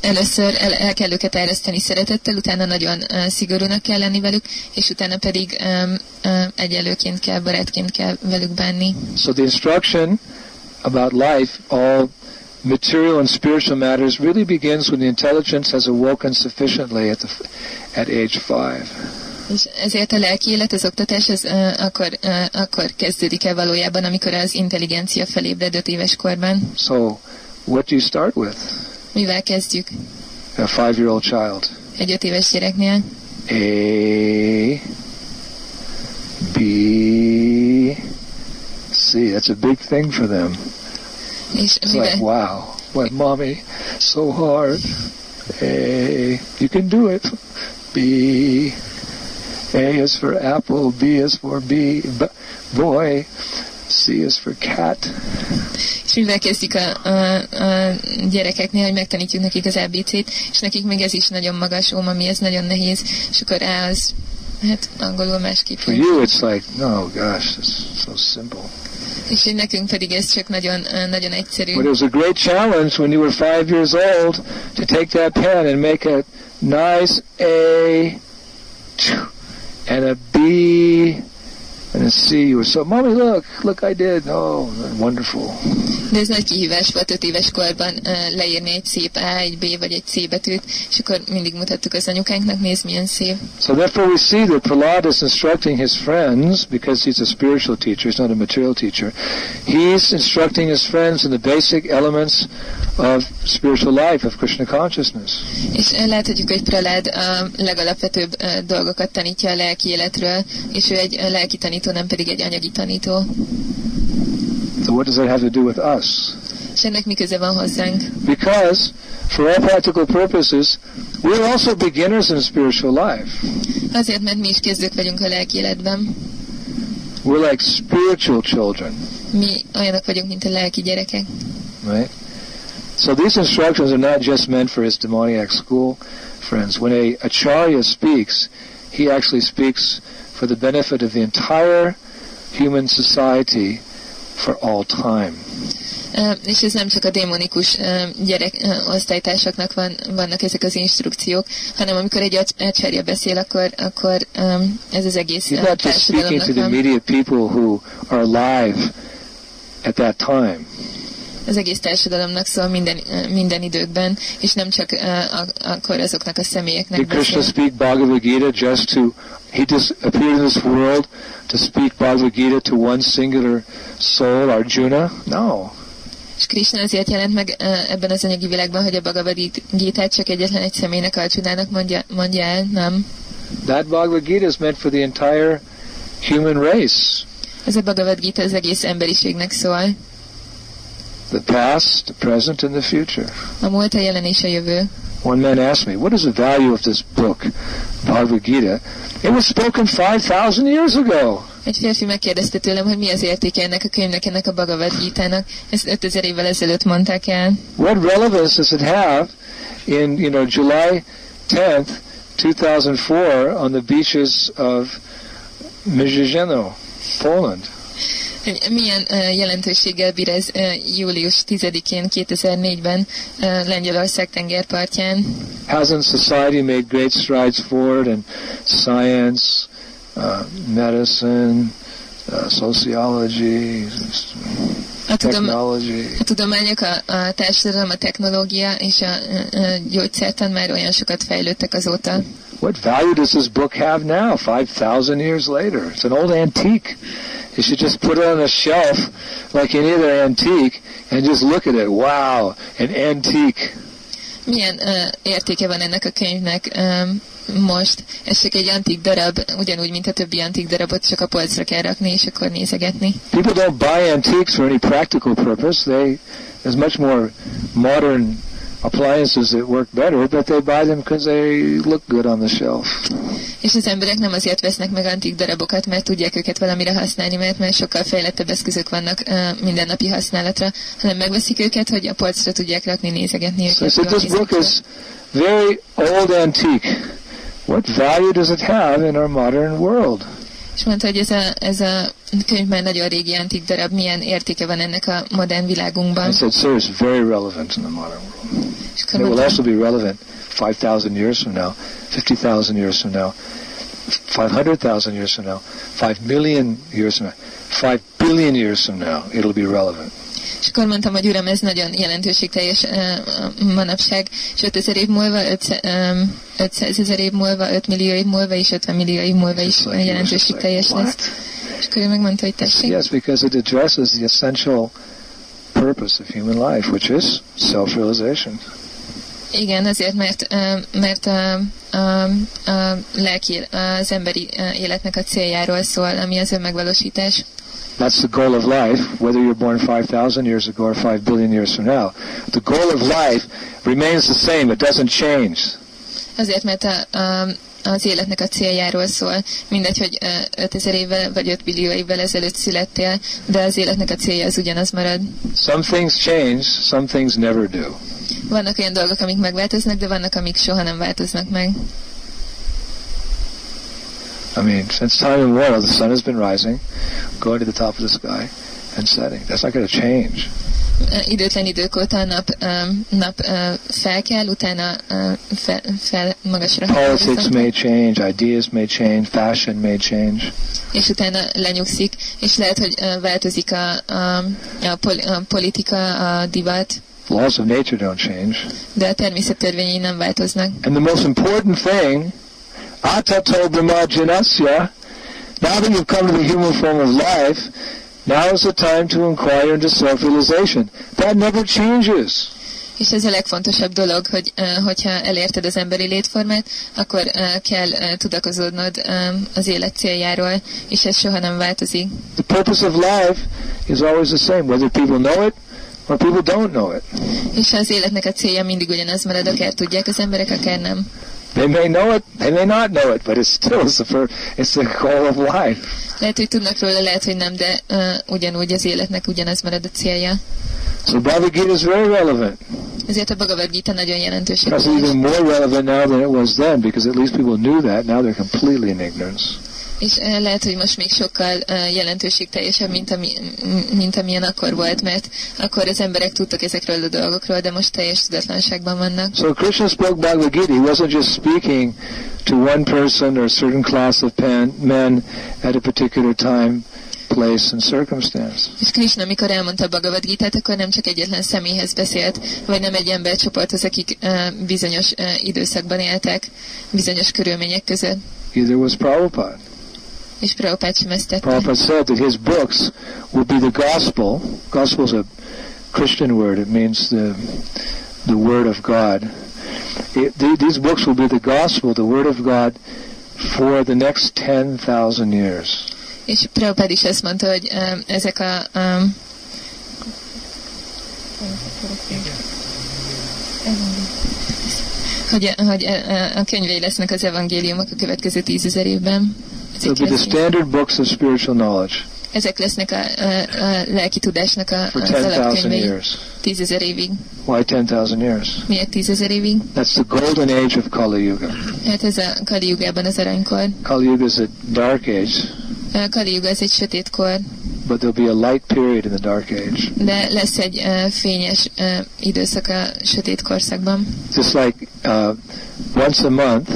Először el, el kell őket ereszteni szeretettel, utána nagyon szigorúnak kell lenni velük, és utána pedig egyelőként kell, barátként kell velük bánni. So the instruction about life, all material and spiritual matters, really begins when the intelligence has awoken sufficiently at the at age five. És ezért a lelki élet, az oktatás, az uh, akkor, uh, akkor kezdődik el valójában, amikor az intelligencia felébred öt éves korban. So, what do you start with? Mivel kezdjük A five-year-old child. egy öt éves gyereknél? A, B, C. That's a big thing for them. És It's mivel, like, wow, what mommy, so hard. A, you can do it. B, A is for apple, B is for b- boy, C is for cat. és mivel kezdjük a, a, a gyerekeknél, hogy megtanítjuk nekik az ABC-t, és nekik még ez is nagyon magas, ó, ez nagyon nehéz, és akkor A az, hát angolul másképp. For you, it's like, oh gosh, it's so simple. És hogy nekünk pedig ez csak nagyon, nagyon egyszerű. But it was a great challenge when you were five years old to take that pen and make a nice A and a B and see you. So, mommy, look, look, I did. Oh, wonderful. De ez nagy kihívás volt öt éves korban uh, leírni egy szép A, egy B vagy egy C betűt, és akkor mindig mutattuk az anyukánknak, nézd milyen szép. So therefore we see that Prahlad is instructing his friends, because he's a spiritual teacher, he's not a material teacher, he's instructing his friends in the basic elements of spiritual life, of Krishna consciousness. És láthatjuk, hogy Pralád a legalapvetőbb dolgokat tanítja a lelki életről, és ő egy lelki tanító, nem pedig egy anyagi tanító. So what does that have to do with us? És ennek mi köze van hozzánk? Because, for all practical purposes, we're also beginners in spiritual life. Azért, mert mi is kezdők vagyunk a lelki életben. We're like spiritual children, Mi olyanok vagyunk, mint a lelki gyerekek. right? So these instructions are not just meant for his demoniac school friends. When a acharya speaks, he actually speaks for the benefit of the entire human society for all time. Uh, és ez nem csak a démonikus uh, gyerek uh, osztálytársaknak van, vannak ezek az instrukciók, hanem amikor egy ácsárja beszél, akkor, akkor um, ez az egész He's not just speaking to the immediate people who are alive at that time. Az egész társadalomnak szól minden, minden időkben, és nem csak uh, ak- akkor azoknak a személyeknek Did Krishna speak Bhagavad Gita just to, he just appeared in this world to speak Bhagavad Gita to one singular soul, Arjuna? No. És Krishna azért jelent meg ebben az anyagi világban, hogy a Bhagavad Gita csak egyetlen egy személynek, Arjunának mondja, mondja el, nem. That Bhagavad Gita is meant for the entire human race. Ez a Bhagavad Gita az egész emberiségnek szól. The past, the present, and the future. A múlt, a jelen és a jövő. One man asked me, what is the value of this book, Bhagavad Gita? It was spoken 5,000 years ago. Egy férfi megkérdezte tőlem, hogy mi az értéke ennek a könyvnek, ennek a Bhagavad Gita-nak. Ezt 5000 évvel ezelőtt mondták el. What relevance does it have in, you know, July 10th, 2004 on the beaches of Mizhizheno, Poland? Hogy milyen jelentőséggel bír ez július 10-én 2004-ben uh, Lengyelország tengerpartján. Hasn't society made great strides forward in science, uh, medicine, uh, sociology, A, tudom, a tudományok, a, a társadalom, a technológia és a, a, a gyógyszertan már olyan sokat fejlődtek azóta. What value does this book have now, 5,000 years later? It's an old antique. You should just put it on a shelf like any other antique and just look at it. Wow, an antique. Milyen uh, értéke van ennek a könyvnek um, most? Ez csak egy antik darab, ugyanúgy, mint a többi antik darabot, csak a polcra kell rakni, és akkor nézegetni. People don't buy antiques for any practical purpose. They, there's much more modern appliances that work better, but they buy them because they look good on the shelf. És az emberek nem azért vesznek meg antik darabokat, mert tudják őket valamire használni, mert már sokkal fejlettebb eszközök vannak uh, mindennapi használatra, hanem megveszik őket, hogy a polcra tudják rakni, nézegetni So őket. said, jól this book is very old antique. What value does it have in our modern world? És mondta, hogy ez a, ez a könyv már nagyon régi antik darab, milyen értéke van ennek a modern világunkban. I said, sir, it's very relevant in the modern world. It will also be relevant 5,000 years from now, 50,000 years from now, 500,000 years from now, 5 million years from now, 5 billion years from now, it'll be relevant. és akkor mondtam, hogy uram, ez nagyon jelentőségteljes uh, manapság, és 5000 év múlva, 500 ezer év múlva, 5 millió év múlva, és 50 millió év múlva is jelentőségteljes lesz. What? És akkor ő megmondta, hogy tessék. Yes, because it addresses the essential purpose of human life, which is self-realization. Igen, azért, mert, mert a, a, a lelki, az emberi életnek a céljáról szól, ami az önmegvalósítás. That's the goal of life, whether you're born 5,000 years ago or 5 billion years from now. The goal of life remains the same. It doesn't change. Azért, mert a, a, az életnek a céljáról szól. Mindegy, hogy ö, 5000 évvel vagy 5 billió évvel ezelőtt születtél, de az életnek a célja az ugyanaz marad. Some things change, some things never do. Vannak olyan dolgok, amik megváltoznak, de vannak, amik soha nem változnak meg. I mean, since time immemorial, the sun has been rising, going to the top of the sky, and setting. That's not going to change. Időtlen idők óta nap, nap ö, felkel, utána fel, fel magasra. Politics may change, ideas may change, fashion may change. és utána lenyugszik, és lehet, hogy változik a, a, a, pol, a politika, a divat, Laws of nature don't change. de a természet törvényei nem változnak. And the most important thing, atato brahmajanasya, now that you've come to the human form of life, now is the time to inquire into self-realization. That never changes. És ez a legfontosabb dolog, hogy hogyha elérted az emberi létformát, akkor kell tudakozódnod az élet céljáról, és ez soha nem változik. The purpose of life is always the same, whether people know it or people don't know it. És az életnek a célja mindig ugyanaz marad, akár tudják az emberek, akár nem. They may know it, they may not know it, but it's still it's the, it's the goal of life. Lehet, hogy tudnak róla, lehet, hogy nem, de uh, ugyanúgy az életnek ugyanaz marad a célja. So Bhagavad Gita is very relevant. Ezért a Bhagavad Gita nagyon jelentős. It's even more relevant now than it was then because at least people knew that. Now they're completely in ignorance. És uh, lehet, hogy most még sokkal uh, jelentőségteljesebb, mint, ami, mint amilyen akkor volt, mert akkor az emberek tudtak ezekről a dolgokról, de most teljes tudatlanságban vannak. So Krishna spoke Bhagavad Gita. He wasn't just speaking to one person or a certain class of men at a particular time, place, and circumstance. És Krishna, amikor elmondta a Bhagavad Gita-t, akkor nem csak egyetlen személyhez beszélt, vagy nem egy embercsoporthoz, akik uh, bizonyos uh, időszakban éltek, bizonyos körülmények között. Either was Prabhupada. És Prabhupád sem ezt tette. Prabhupada said that his books would be the gospel. Gospel is a Christian word. It means the the word of God. It, the, these books will be the gospel, the word of God, for the next ten thousand years. És Prabhupád is ezt mondta, hogy um, ezek a... Um, hogy, hogy uh, a könyvei lesznek az evangéliumok a következő tízezer évben. They'll be the standard books of spiritual knowledge Ezek lesznek a, a, a lelki tudásnak a, for 10,000 years. tízezer évig. Why 10,000 years? Miért tízezer évig? That's the golden age of Kali Yuga. Hát ez a Kali Yugában az aranykor. Kali Yuga is a dark age, A Kali Yuga az egy sötét kor, but there'll be a light period in the dark age. de lesz egy uh, fényes uh, időszak a sötét korszakban. Just like uh, once a month,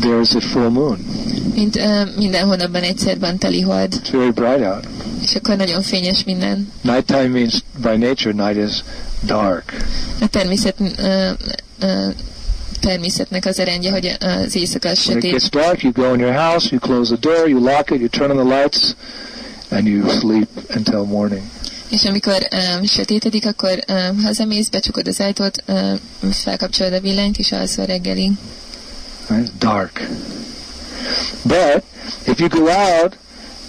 there's a full moon. Mint uh, minden hónapban egyszer van teli hold, It's very bright out. és akkor nagyon fényes minden. Nighttime means, by nature, night is dark. A természet, uh, uh, természetnek az rendje, hogy az éjszaka az When it sötét. gets dark, you go in your house, you close the door, you lock it, you turn on the lights, and you sleep until morning. És amikor um, sötétedik, akkor um, hazamész, becsukod az ajtót, um, felkapcsolod a villanyt, és alszol reggelig. Right? Dark. But if you go out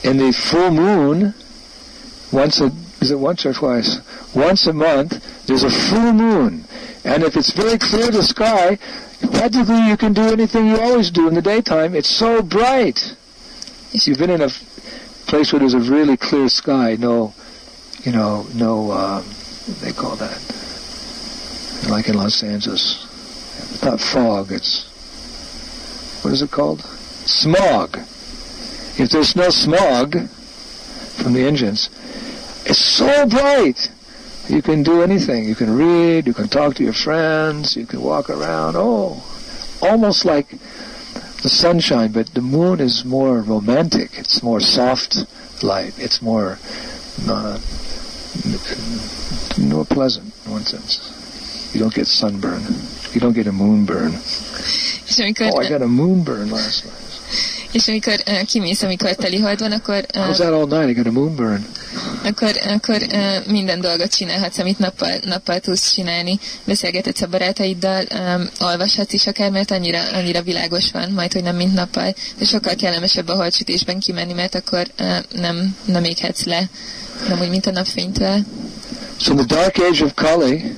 in the full moon, once a is it once or twice? Once a month, there's a full moon, and if it's very clear the sky, practically you can do anything you always do in the daytime. It's so bright. If you've been in a place where there's a really clear sky, no, you know, no, um, they call that? Like in Los Angeles, it's not fog. It's what is it called? Smog. If there's no smog from the engines, it's so bright. You can do anything. You can read, you can talk to your friends, you can walk around. Oh, almost like the sunshine, but the moon is more romantic. It's more soft light. It's more, uh, more pleasant in one sense. You don't get sunburn. You don't get a moonburn. Oh, I got a moonburn last night. És amikor uh, kimész, amikor teli hold van, akkor, I was uh, out all night. I got a moonburn. akkor, akkor uh, minden dolgot csinálhatsz, amit nappal, nappal tudsz csinálni. Beszélgethetsz a barátaiddal, um, olvashatsz is akár, mert annyira, annyira világos van, majd, hogy nem mint nappal. De sokkal kellemesebb a holdsütésben kimenni, mert akkor uh, nem, nem éghetsz le, nem úgy, mint a napfénytől. So the dark age of Kali,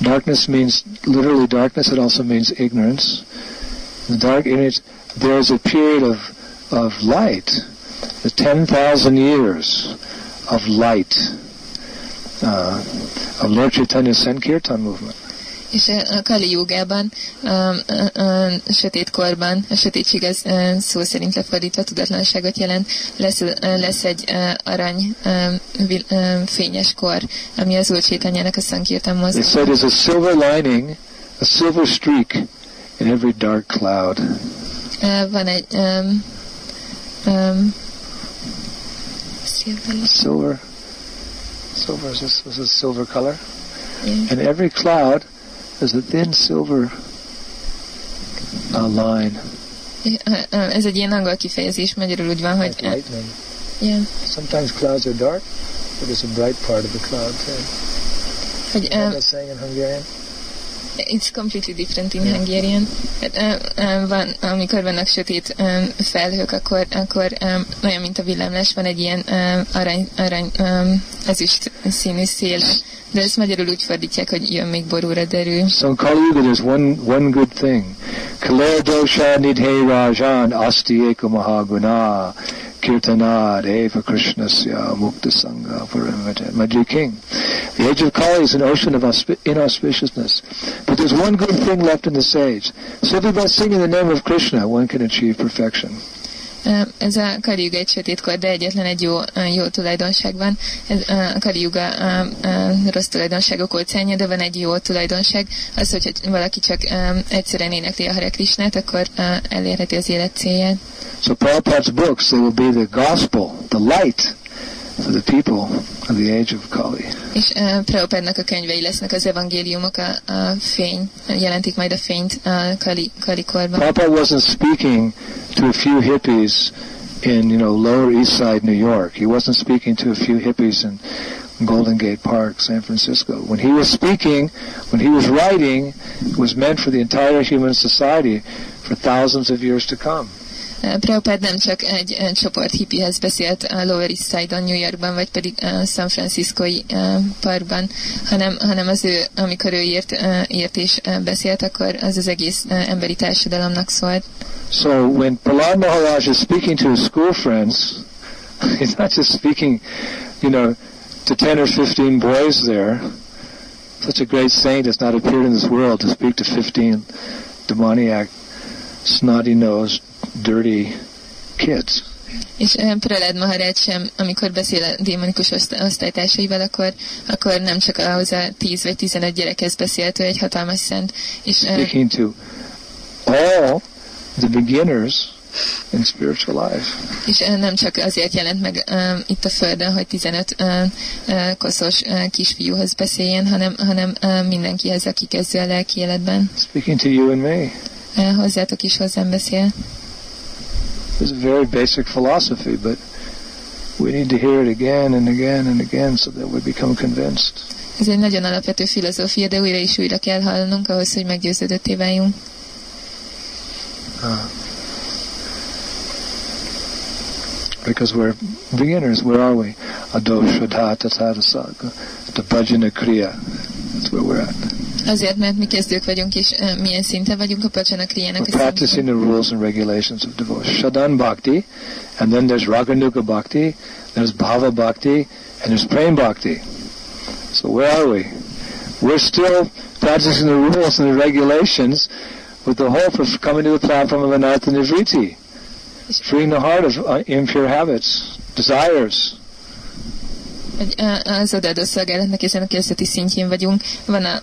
darkness means literally darkness. It also means ignorance. The dark age, there's a period of of light, the ten thousand years of light uh, of Lord Chaitanya's Sankirtan movement. És a Kali jogában, a, um, a, uh, a uh, sötét korban, a sötétség az ö, szó szerint lefordítva tudatlanságot jelent, lesz, lesz egy ö, arany ö, vil, ö, fényes kor, ami az Úr Csétanyának a szankírtan mozgat. said there's a silver lining, a silver streak in every dark cloud. Ö, Van egy um, um, silver, Silver, silver is this was a silver color, yeah. and every cloud is a thin silver uh, line, Ö, ö, Ez egy ilyen angol kifejezés, magyarul úgy van, hogy like lightning. yeah, Sometimes clouds are dark, but there's a bright part of the cloud too. hogy You know ö, that saying in Hungarian? It's completely different in Hungarian. Hát, van, amikor vannak sötét felhők, akkor, akkor olyan, mint a villámlás, van egy ilyen arany, arany ezüst színű szél. De ezt magyarul úgy fordítják, hogy jön még borúra derül. So in Kali Yuga, there's one one good thing. Kalea dosha nidhe rajan asti eka mahaguna kirtanad eh, eva krishnasya mukta sangha. Madhu King. The age of Kali is an ocean of inauspiciousness. But there's one good thing left in the sage. Simply by singing the name of Krishna, one can achieve perfection. Ez a Kaliuga egy sötétkor, de egyetlen egy jó, jó tulajdonság van. Ez, a Kaliuga ö, ö, rossz tulajdonságok óceánja, de van egy jó tulajdonság. Az, hogy valaki csak egyszerűen énekli a Hare Krishnát, akkor elérheti az élet célját. So Prabhupada's books, they will be the gospel, the light the people of the age of Kali. És uh, Prabhupádnak a könyvei lesznek az evangéliumok, a, a fény, jelentik majd a fényt a Kali, Kali korban. Prabhupada wasn't speaking to a few hippies in, you know, Lower East Side, New York. He wasn't speaking to a few hippies in Golden Gate Park, San Francisco. When he was speaking, when he was writing, it was meant for the entire human society for thousands of years to come. Prabhupád nem csak egy, csoport hippihez beszélt a Lower East Side-on, New Yorkban, vagy pedig a San Franciscoi parkban, hanem, hanem az ő, amikor ő írt, írt és beszélt, akkor az az egész emberi társadalomnak szólt. So when Prahlad Maharaj is speaking to his school friends, [laughs] he's not just speaking, you know, to 10 or 15 boys there. Such a great saint has not appeared in this world to speak to 15 demoniac, snotty-nosed, dirty kids. És uh, Pralad Maharaj sem, amikor beszél a démonikus oszt- osztálytársaival, akkor, akkor nem csak ahhoz a 10 vagy 15 gyerekhez beszélt, ő egy hatalmas szent. És uh, Speaking to all the beginners in spiritual life. És nem csak azért jelent meg ö, itt a Földön, hogy 15 ö, ö, koszos ö, kisfiúhoz beszéljen, hanem, hanem ö, mindenkihez, aki kezdő a lelki életben. Speaking to you and me. Ö, hozzátok is hozzám beszél. It's a very basic philosophy, but we need to hear it again and again and again so that we become convinced. Ez egy nagyon alapvető filozófia, de újra és újra kell hallanunk ahhoz, hogy meggyőződötté váljunk. Ah. Because we're beginners, where are we? Adosha dhata tatasaga, the bhajana kriya. That's where we're at. Azért, mert mi kezdők vagyunk, és ö, milyen szinten vagyunk a Pacsana Kriának We're a practicing the rules and regulations of devotion. Shadan bhakti, and then there's raganuga bhakti, there's bhava bhakti, and there's prem bhakti. So where are we? We're still practicing the rules and the regulations with the hope of coming to the platform of anartha nivriti, freeing the heart of uh, impure habits, desires. Hogy az odaadó szolgálatnak ezen a kezdeti szintjén vagyunk. Van a,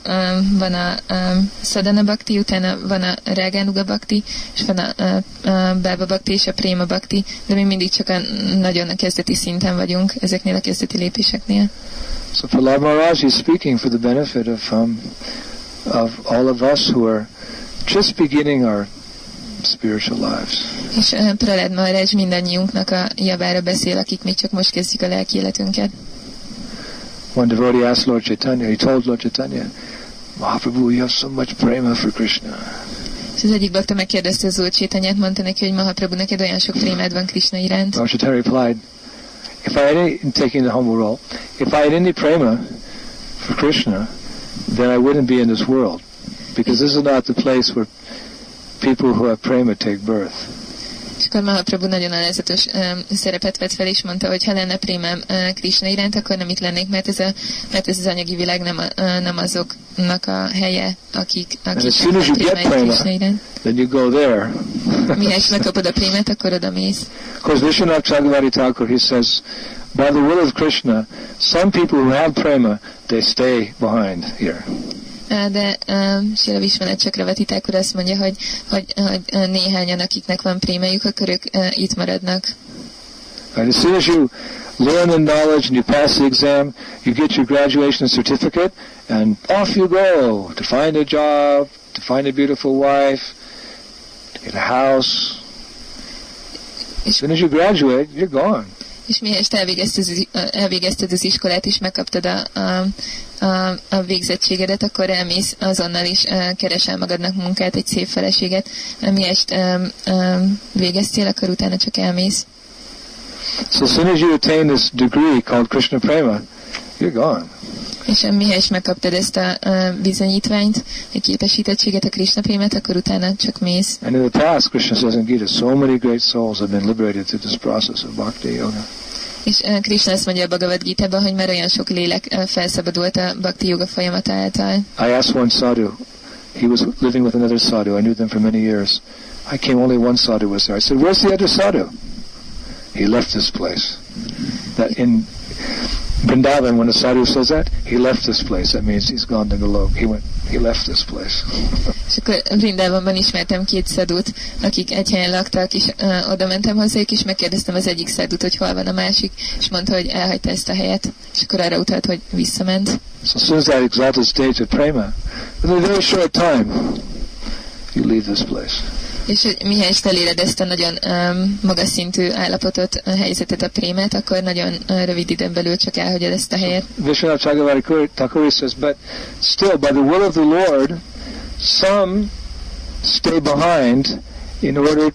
van a ö, Sadhana Bhakti, utána van a Rágánuga Bhakti, és van a, ö, a Bába Bhakti és a Préma Bhakti, de mi mindig csak a nagyon a kezdeti szinten vagyunk ezeknél a kezdeti lépéseknél. So Prahlad Maharaj is speaking for the benefit of um, of all of us who are just beginning our spiritual lives. És Prahlad Maharaj mindannyiunknak a javára beszél, akik még csak most kezdjük a lelki életünket. One devotee asked Lord Chaitanya, he told Lord Chaitanya, Mahaprabhu, you have so much prema for Krishna. És az egyik bakta megkérdezte az úr Csétanyát, mondta neki, hogy Mahaprabhu, neked olyan sok prémád van Krishna iránt. Lord Chaitanya replied, if I had any, taking the humble role, if I had any prema for Krishna, then I wouldn't be in this world. Because this is not the place where people who have prema take birth. És akkor Mahaprabhu nagyon alázatos szerepet vett fel, és mondta, hogy ha lenne prémem uh, Krishna iránt, akkor nem itt lennék, mert ez, a, mert ez az anyagi világ nem, a, nem azoknak a helye, akik, akik as soon as you get prema, then you go there. Mihez megkapod a prémet, akkor oda mész. Of course, Vishwanath Chakravarti Thakur, he says, by the will of Krishna, some people who have prema, they stay behind here. De um, Sila Visvanet Csakravati Thakur azt mondja, hogy, hogy, hogy néhányan, akiknek van prémejük, akkor ők uh, itt maradnak. Right? As soon as you learn the knowledge and you pass the exam, you get your graduation certificate, and off you go to find a job, to find a beautiful wife, to get a house. As soon as you graduate, you're gone. És te elvégezted, az- elvégezted az iskolát, és megkaptad a, a, a, a végzettségedet, akkor elmész azonnal is, keresel magadnak munkát, egy szép feleséget. Um, végeztél, akkor utána csak elmész. So as soon as you attain this degree called Krishna Prema, you're gone. És uh, mihez megkaptad ezt a uh, bizonyítványt, egy képesítettséget, a Krishna prémet, akkor utána csak mész. And in the past, Krishna says in Gita, so many great souls have been liberated through this process of bhakti yoga. És Krishna azt mondja a Bhagavad Gita-ban, hogy már olyan sok lélek felszabadult a bhakti yoga folyamata által. I asked one sadhu, he was living with another sadhu, I knew them for many years. I came, only one sadhu was there. I said, where's the other sadhu? He left this place. That in Vrindavan, when a sadhu says that, he left this place. That means he's gone to Golok. He went, he left this place. [laughs] És akkor Vrindávonban ismertem két szadút, akik egy helyen laktak, és uh, oda mentem hozzájuk, és megkérdeztem az egyik szadút, hogy hol van a másik, és mondta, hogy elhagyta ezt a helyet, és akkor arra utalt, hogy visszament. So as soon as that exalted stage of prema, within a very short time, you leave this place. És hogy mihez eléred ezt a nagyon um, magas szintű állapotot, a helyzetet, a prémát, akkor nagyon uh, rövid időn belül csak elhagyod ezt a helyet. Vishwanath Thakuri says, but still, by the will of the Lord, some stay behind in order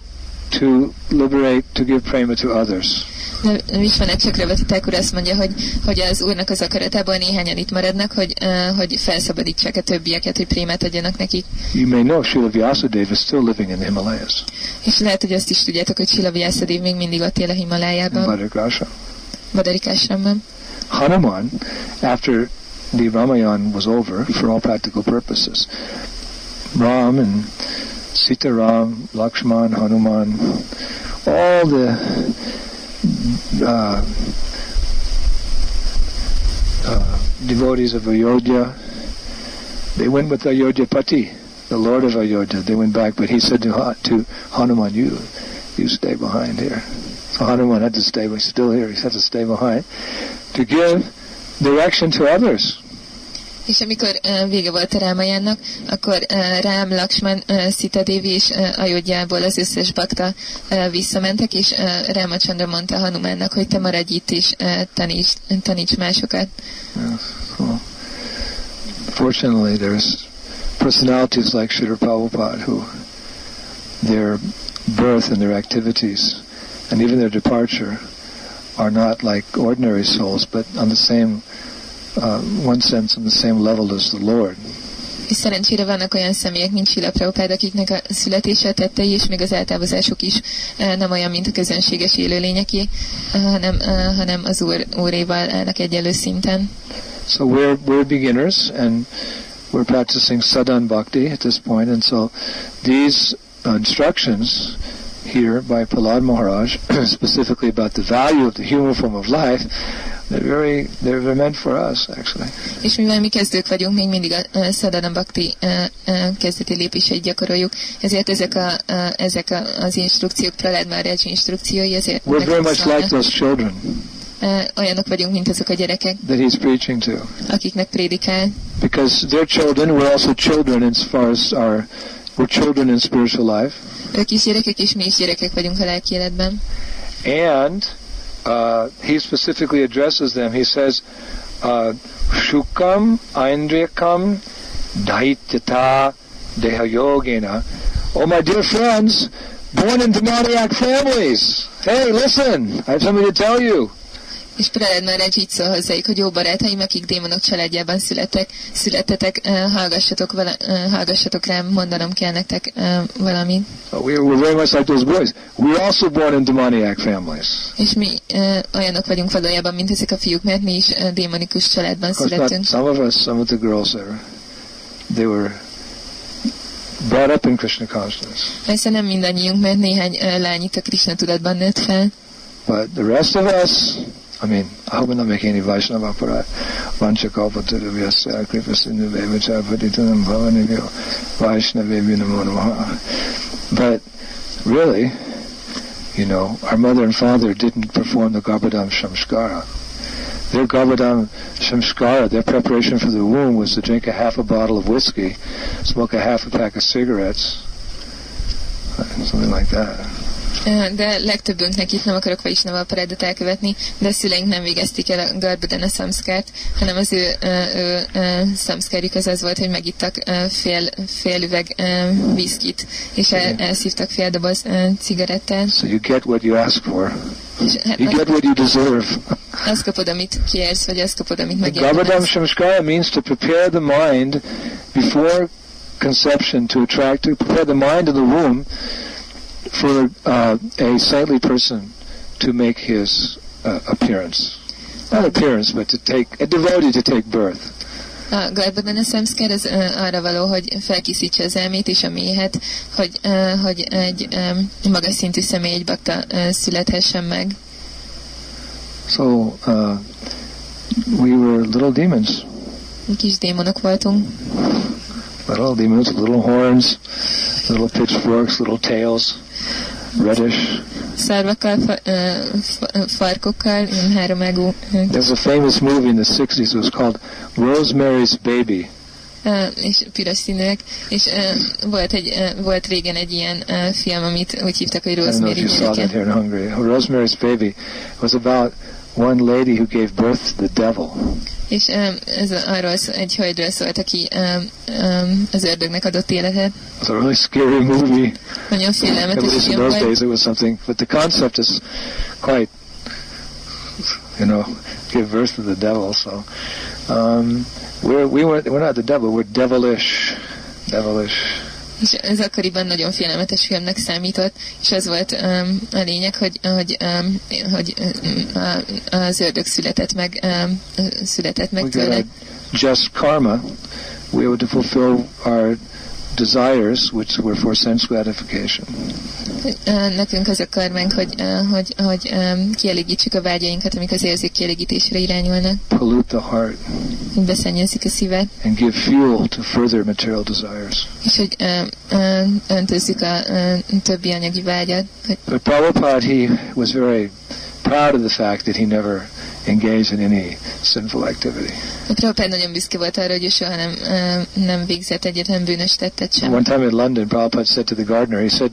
to liberate, to give prema to others. De Visvanet Csakravati Thakur azt mondja, hogy, hogy az úrnak az akaratából néhányan itt maradnak, hogy, uh, hogy felszabadítsák a többieket, hogy prémát adjanak nekik. You may know Srila Vyasadeva is still living in the Himalayas, És lehet, hogy azt is tudjátok, hogy Sila Vyászadév még mindig ott él a Himalájában, Bhadragasha. Badarikásramban. Hanuman, after the Ramayan was over, for all practical purposes, Ram and Sita Ram, Lakshman, Hanuman, all the uh, uh, devotees of Ayodhya, they went with Ayodhya Pati, the Lord of Ayodhya. They went back, but he said to, to Hanuman, "You, you stay behind here." So Hanuman had to stay, but he's still here. He had to stay behind to give direction to others. És amikor vége volt a Rámajának, akkor Rám, Lakshman, uh, Sita Devi és Ayodjából az összes bakta visszamentek, és uh, Rámacsandra mondta Hanumánnak, hogy te maradj itt és taníts, taníts másokat. Yes. Well, fortunately, there's personalities like Sridhar Prabhupada who their birth and their activities and even their departure are not like ordinary souls, but on the same, uh, one sense, on the same level as the Lord. És szerencsére vannak olyan személyek, mint Sila Prabhupád, akiknek a születése, a tettei és még az eltávozásuk is uh, nem olyan, mint a közönséges élőlényeké, uh, hanem, uh, hanem az úr, úréval állnak egyenlő szinten. So we're we're beginners and we're practicing sadhan bhakti at this point, and so these instructions here by Prahlad Maharaj, [clears throat] specifically about the value of the human form of life, they're very they're meant for us actually. És mivel mi kezdők vagyunk, még mindig a uh, Sadhana Bhakti uh, uh, kezdeti lépéseit gyakoroljuk, ezért ezek, a, uh, ezek a, az instrukciók, Prahlad Maharaj instrukciói, ezért We're very much like those children Uh, olyanok vagyunk, mint azok a gyerekek, that he's preaching to, akiknek prédikál, because they're children. We're also children as far as our we're children in spiritual life, and uh, he specifically addresses them. He says, uh, "Shukam Aindriyakam Daityata Dehayogena." Oh, my dear friends, born in demoniac families. Hey, listen! I have something to tell you. És Prahlad Maharaj így szól hozzájuk, hogy jó barátaim, akik démonok családjában születtek, születtetek, hallgassatok, vala, hallgassatok rám, mondanom kell nektek valamit. We were very much like those boys. We also born in demoniac families. És mi olyanok vagyunk valójában, mint ezek a fiúk, mert mi is démonikus családban születtünk. some of us, some of the girls there, they were brought up in Krishna consciousness. Persze nem mindannyiunk, mert néhány lány itt a Krishna tudatban nőtt fel. But the rest of us, I mean, I hope I'm not making any Vaishnava aparat. Vancha kalpaturu vyasya kripa sindhu vevachar patitanam bhavanibhyo Vaishnavebhyo namo. But really, you know, our mother and father didn't perform the Garbhadam Shamskara. Their Garbhadam Shamskara, their preparation for the womb was to drink a half a bottle of whiskey, smoke a half a pack of cigarettes, something like that. De legtöbbünknek itt nem akarok Vaisnava aparátot elkövetni, de a szüleink nem végezték el a Garbadana szamszkárt, hanem az ő, ő, ö, szamszkárjuk az az volt, hogy megittak fél, fél üveg viszkit, és el, elszívtak fél doboz cigarettát. So you get what you ask for. És hát You get what you deserve. azt kapod, amit kérsz, vagy azt kapod, amit megérdemelsz. Shamskara means to prepare the mind before conception to attract, to prepare the mind of the womb for uh, a sightly person to make his uh, appearance. Not appearance, but to take, a devotee to take birth. A Garbadana Samskar az ö, arra való, hogy felkészítse az elmét és a méhet, hogy, ö, hogy egy ö, magas szintű személy, egy bakta ö, születhessen meg. So uh, we were little demons, Kis démonok voltunk, little demons, little horns, little pitchforks, little tails, reddish. szarvakkal, fa, farkokkal, ilyen háromágú. There's a famous movie in the 60s. It was called Rosemary's Baby. ö, és piros színűek, és ö, volt, egy, ö, volt régen egy ilyen ö, film, amit úgy hívtak, hogy Rosemary gyereke. Rosemary's Baby was about one lady who gave birth to the devil. És ez arról szó, egy hölgyről szólt, aki az ördögnek adott életet. It was a really scary movie. Nagyon félelmetes in film those volt. days it was something. But the concept is quite, you know, give birth to the devil. So um, we're, we weren't, we're not the devil. We're devilish. Devilish. És ez akkoriban nagyon félelmetes filmnek számított, és az volt um, a lényeg, hogy, hogy, um, hogy um, a- az ördög született meg, um, született meg got tőle. just karma. We were to fulfill our desires, which were for sense gratification. Uh, Nekünk az a karmánk, hogy, uh, hogy, hogy um, kielégítsük a vágyainkat, amik az érzék kielégítésre irányulnak, Pollute the heart. hogy a szívet, and give fuel to further material desires. és hogy uh, uh, öntözzük a többi anyagi vágyat. Hogy, But Prabhupada, he was very proud of the fact that he never engaged in any sinful activity. Prabhupád nagyon büszke volt arra, hogy soha nem, nem végzett egyetlen bűnös tettet sem. One time in London, Prabhupada said to the gardener, he said,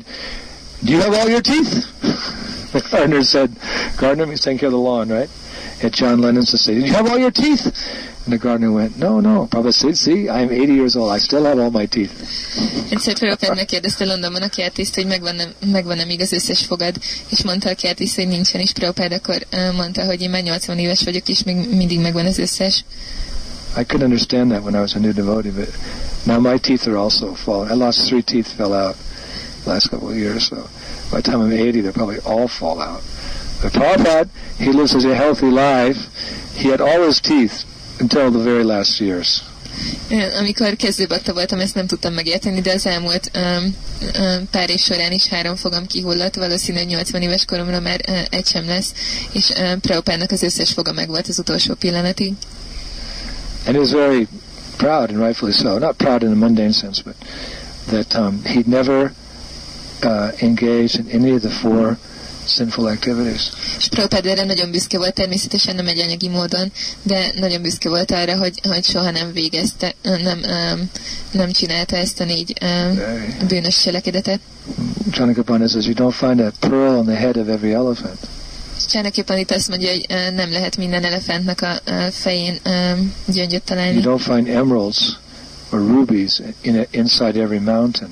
Do you have all your teeth? [laughs] the gardener said, Gardener means taking care of the lawn, right? And John Lennon said, Do you have all your teeth? And the gardener went, No, no. Prabhupada said, See, I'm 80 years old. I still have all my teeth. Egyszer Prabhupád megkérdezte Londonban a kertészt, hogy megvan-e, megvan-e még az összes fogad, és mondta a kertész, hogy nincsen, és Prabhupád akkor mondta, hogy én már 80 éves vagyok, és még mindig megvan az összes. I couldn't understand that when I was a new devotee, but now my teeth are also falling. I lost three teeth fell out last couple of years, so by the time I'm 80, they'll probably all fall out. But Prabhupada, he lives a healthy life. He had all his teeth until the very last years. Amikor kezdőbakta voltam, ezt nem tudtam megérteni, de az elmúlt um, um, pár év során is három fogam kihullott, valószínű, hogy 80 éves koromra már uh, egy sem lesz, és uh, Prabhupádnak az összes foga megvolt az utolsó pillanatig. And he was very proud, and rightfully so. Not proud in a mundane sense, but that um, he'd never uh, engaged in any of the four sinful activities. És Prabhupád erre nagyon büszke volt, természetesen nem egy anyagi módon, de nagyon büszke volt arra, hogy, hogy soha nem végezte, nem, um, nem csinálta ezt a négy um, bűnös cselekedetet. Chanakapana says, You don't find a pearl on the head of every elephant. Csánaképpen itt azt mondja, hogy uh, nem lehet minden elefántnak a uh, fején um, gyöngyöt You találni, don't find emeralds or rubies in a, inside every mountain.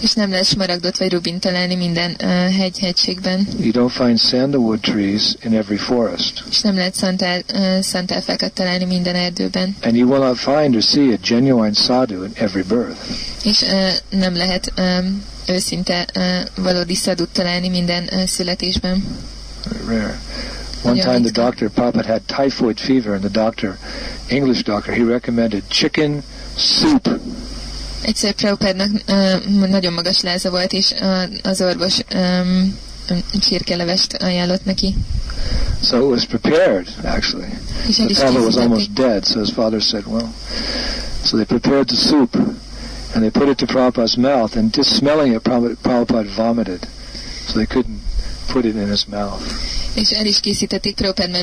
És nem lehet smaragdot vagy rubint találni minden uh, hegy-hegységben. You don't find sandalwood trees in every forest. És nem lehet szantál, uh, szantálfákat találni minden erdőben. And you will not find or see a genuine sadhu in every birth. És uh, nem lehet um, őszinte uh, valódi szadut találni minden uh, születésben. Very rare. One time the doctor, Papa had typhoid fever, and the doctor, English doctor, he recommended chicken soup. Egyszer uh, nagyon magas láza volt, és uh, az orvos um, csirkelevest ajánlott neki. So it was prepared, actually. The is was almost dead, so his father said, well, so they prepared the soup, and they put it to Prabhupada's mouth, and just smelling it, Prabhupada vomited. So they couldn't put it in his mouth. És el is készítették,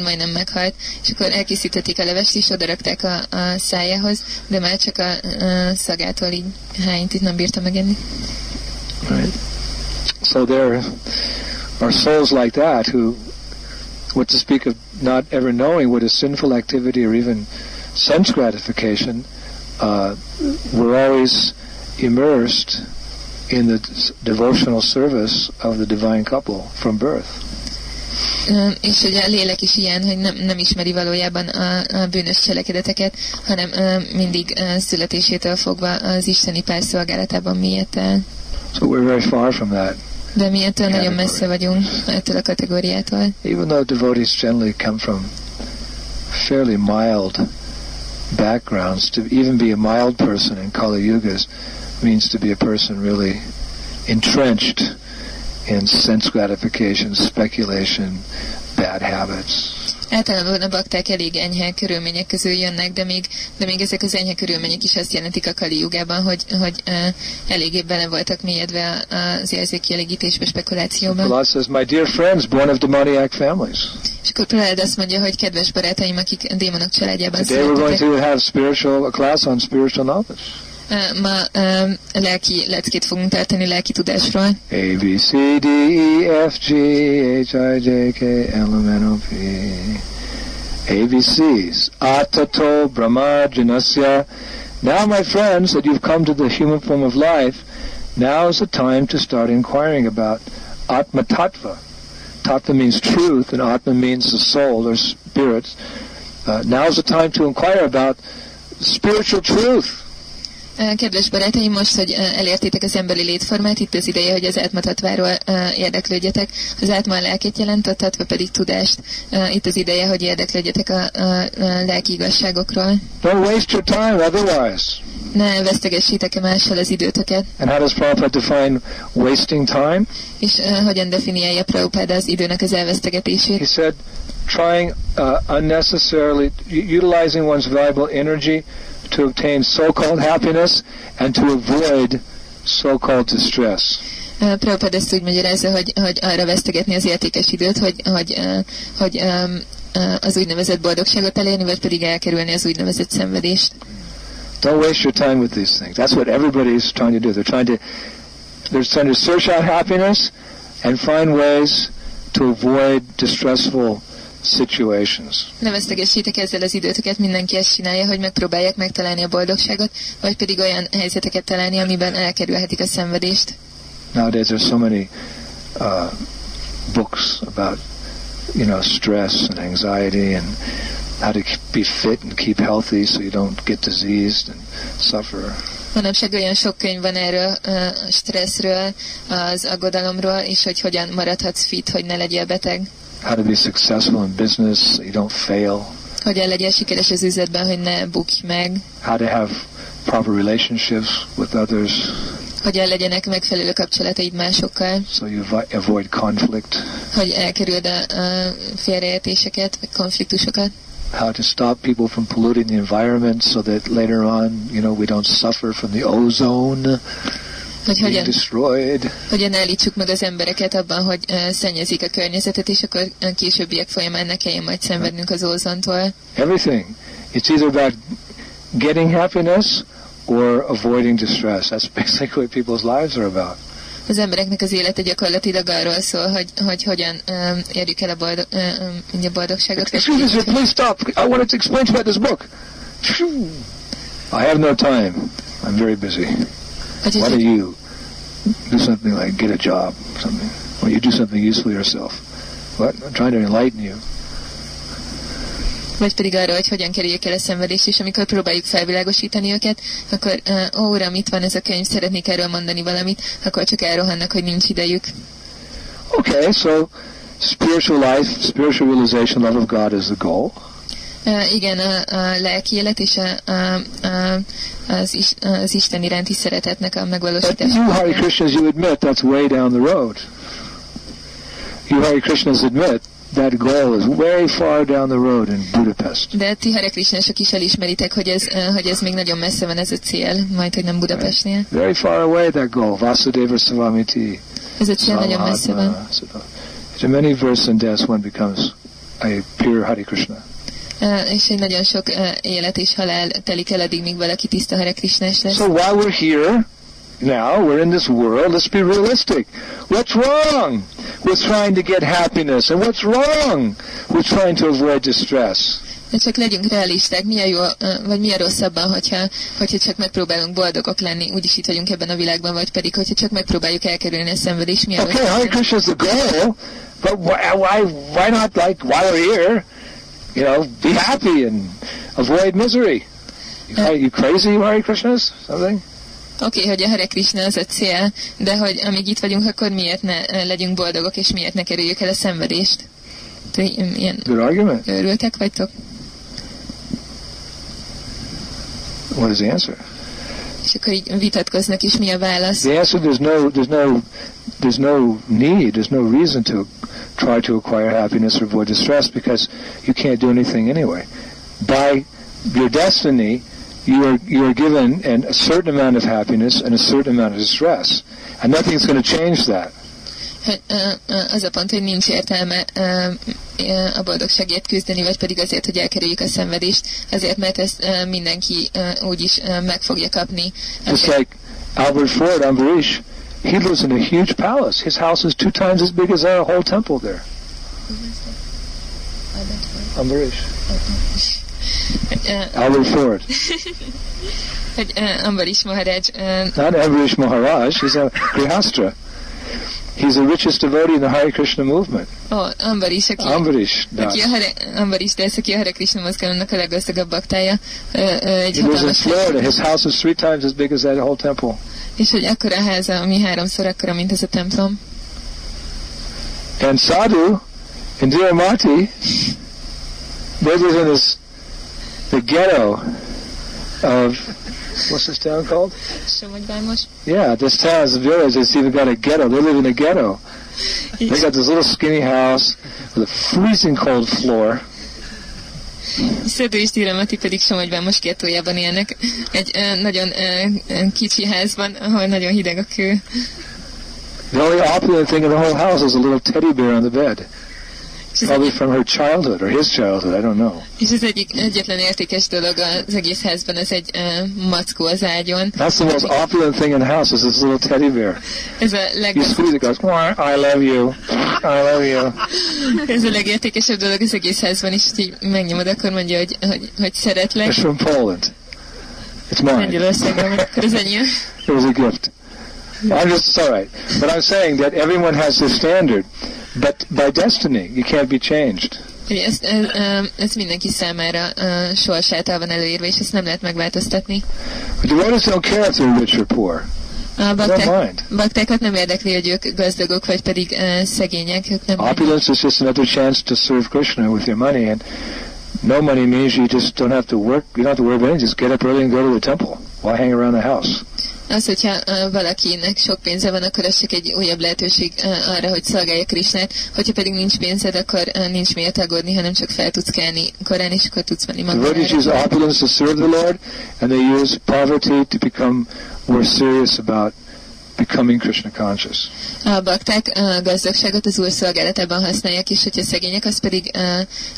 majdnem meghalt, és akkor elkészítették a levest, odarakták a, a szájához, de már csak a, a szagától így hányt itt nem bírta megenni. Right? So there are souls like that who, what to speak of not ever knowing what is sinful activity or even sense gratification, uh, were always immersed in the devotional service of the divine couple from birth. És hogy a lélek is ilyen, hogy nem, nem ismeri valójában a, a bűnös cselekedeteket, hanem mindig születésétől fogva az isteni pár szolgálatában miért el. So we're very far from that. De mi ettől nagyon messze vagyunk ettől a kategóriától. Even though devotees generally come from fairly mild backgrounds, to even be a mild person in Kali Yugas means to be a person really entrenched in sense gratification, speculation, bad habits. Általában a bakták elég enyhe körülmények közül jönnek, de még, de még ezek az enyhe körülmények is azt jelentik a Kali jugában, hogy, hogy uh, eléggé bele voltak mélyedve az érzékielégítésbe, spekulációba. Allah says, My dear friends, born of demoniac families. És akkor Prahlad azt mondja, hogy kedves barátaim, akik démonok családjában Today we're going születtek, to have spiritual, a class on spiritual knowledge. Ma uh, lelki leckét fogunk tartani lelki tudásról. A, B, C, D, E, F, G, H, I, J, K, L, M, N, O, P. ABCs. Atato Brahma Janasya. Now, my friends, that you've come to the human form of life, now is the time to start inquiring about Atma Tattva. Tattva means truth, and Atma means the soul or spirit. Uh, now is the time to inquire about spiritual truth. Kedves barátaim, most, hogy elértétek az emberi létformát, itt az ideje, hogy az átmatatváról uh, érdeklődjetek. Az átma a lelkét jelent, a tatva pedig tudást. Itt az ideje, hogy érdeklődjetek a, a, a lelki igazságokról. Don't waste your time otherwise. Ne vesztegessétek-e mással az időtöket. And how does Prabhupada define wasting time? És uh, hogyan definiálja Prabhupáda az időnek az He elvesztegetését? said, trying uh, unnecessarily, utilizing one's valuable energy to obtain so-called happiness and to avoid so-called distress. Prabhupád ezt úgy magyarázza, hogy, hogy arra vesztegetni az értékes időt, hogy, hogy, hogy az úgynevezett boldogságot elérni, vagy pedig elkerülni az úgynevezett szenvedést. Don't waste your time with these things. That's what everybody is trying to do. They're trying to, they're trying to search out happiness and find ways to avoid distressful situations. Ne vesztegessétek ezzel az időtöket, mindenki ezt csinálja, hogy megpróbálják megtalálni a boldogságot, vagy pedig olyan helyzeteket találni, amiben elkerülhetik a szenvedést. Nowadays there's so many uh, books about, you know, stress and anxiety and how to be fit and keep healthy so you don't get diseased and suffer. Manapság olyan sok könyv van erről, ö, a stresszről, az aggodalomról, és hogy hogyan maradhatsz fit, hogy ne legyél beteg. How to be successful in business so you don't fail. Hogyan legyél sikeres az üzletben, hogy ne bukj meg. How to have proper relationships with others Hogyan legyenek megfelelő kapcsolataid másokkal, so you avoid conflict. hogy elkerüld a, a félreértéseket, vagy konfliktusokat. How to stop people from polluting the environment so that later on, you know, we don't suffer from the ozone Hogy hogyan, hogyan állítsuk meg az embereket abban, hogy uh, szennyezik a környezetet, és akkor a későbbiek folyamán ne kelljen majd szenvednünk az ózontól. Everything. It's either about getting happiness or avoiding distress. That's basically what people's lives are about. Az embereknek az élete gyakorlatilag arról szól, hogy, hogy hogyan um, érjük el a, boldog, um, a boldogságot. Excuse me, please stop. I wanted to explain to you about this book. I have no time. I'm very busy. Why don't you do something like get a job, or something, or you do something useful yourself. What? I'm trying to enlighten you. vagy pedig arra, hogy hogyan kerüljük el a szenvedést, és amikor próbáljuk felvilágosítani őket, akkor, uh, uram, itt van ez a könyv, szeretnék erről mondani valamit, akkor csak elrohannak, hogy nincs idejük. Okay, so spiritual life, spiritual realization, love of God is the goal. Igen, a, a lelki élet és a, a, a, az, is, az Isten iránti szeretetnek a megvalósítása. you Hare Krishnas, you admit that's way down the road. You Hare Krishnas admit that goal is way far down the road in Budapest. De ti Hare Krishnások is elismeritek, hogy ez, hogy ez még nagyon messze van ez a cél, majd hogy nem Budapestnél. Very far away that goal, Vasudeva Savamiti. Ez a cél nagyon messze van. A many verse and deaths one becomes a pure Hare Krishna. És egy nagyon sok élet és halál telik el addig, míg valaki tiszta Hare Krishnás lesz. So while we're here, now we're in this world, let's be realistic. What's wrong with trying to get happiness? And what's wrong with trying to avoid distress? De csak legyünk realisták, milyen jó, uh, vagy milyen rosszabban, hogyha, hogyha csak megpróbálunk boldogok lenni, úgyis itt vagyunk ebben a világban, vagy pedig, hogyha csak megpróbáljuk elkerülni a szenvedést, milyen Okay, Hare Krishna is the goal, but why, why, why not like while we're here, you know, be happy and avoid misery? You, cra- you crazy, Hare Krishnas? Something? Oké, okay, hogy a Hare Krishna az a cél, de hogy amíg itt vagyunk, akkor miért ne uh, legyünk boldogok, és miért ne kerüljük el a szenvedést? Ilyen Good argument. őrültek vagytok? What is the answer? És akkor így vitatkoznak, és mi a válasz? The answer there's no there's no there's no need, there's no reason to try to acquire happiness or avoid distress because you can't do anything anyway. By your destiny, you are you are given an, a certain amount of happiness and a certain amount of distress, and nothing's going to change that. Hogy, ö, ö, az a pont, hogy nincs értelme a boldogságért küzdeni, vagy pedig azért, hogy elkerüljük a szenvedést, azért, mert ezt mindenki úgyis meg fogja kapni. Just like Albert Ford, Ambarish, he lives in a huge palace. His house is two times as big as our whole temple there. Ambarish. Ö, Albert Ford. hogy ö, Ambarish Maharaj, ö, Not Ambarish Maharaj, he's a [laughs] Grihastra. He's the richest devotee in the Hare Krishna movement. ó, Ambarish, aki, Ambarish Das. aki a Hare, Ambarish Das, aki a Hare Krishna mozgalomnak a leggazdagabb baktája, ö, ö, egy He lives in Florida. His house is three times as big as that whole temple. és hogy akkora háza, ami háromszor akkora, mint ez a templom. And Sadhu in Dhiramati, they live in this, the ghetto of, what's this town called? Somogyvámos. Yeah, this town is a village. It's even got a ghetto. They live in a ghetto. They got this little skinny house with a freezing cold floor. Szedő és Tiramati pedig Somogyvámos gettójában élnek. Egy ö, nagyon ö, kicsi házban, ahol nagyon hideg a kő. The only opulent thing in the whole house is a little teddy bear on the bed. Probably from her childhood or his childhood. I don't know. és az egyik egyetlen értékes dolog az egész házban, az egy ö, mackó az ágyon. That's the most opulent thing in the house is this little teddy bear. Ez a, You leg, squeeze it, goes, "Mwah, I love you. I love you. ez a legértékesebb dolog az egész házban, és így megnyomod, akkor mondja, hogy, hogy, hogy szeretlek. It's from Poland. It's mine. Lengyelországban, vagy akkor az enyém. It was a gift. I'm just, it's all right. But I'm saying that everyone has their standard. But by destiny, you can't be changed. Ez, ez, ez mindenki számára ö, sors által van előírva, és ezt nem lehet megváltoztatni. But devotees don't care if they're rich or poor. A bakták, baktákat nem érdekli, hogy ők gazdagok, vagy pedig uh, szegények, ők nem Opulence is just another chance to serve Krishna with your money. And no money means you just don't have to work. You don't have to worry about anything. Just get up early and go to the temple. Why hang around the house? Az, hogyha valakinek sok pénze van, akkor az csak egy újabb lehetőség arra, hogy szolgálja Krisnát. Hogyha pedig nincs pénzed, akkor nincs miért aggódni, hanem csak fel tudsz kelni korán, és akkor tudsz menni Devotees use magadra. opulence to serve the Lord, and they use poverty to become more serious about becoming Krishna conscious. A bakták uh, gazdagságot az úr szolgálatában használják, és hogyha szegények, az pedig uh,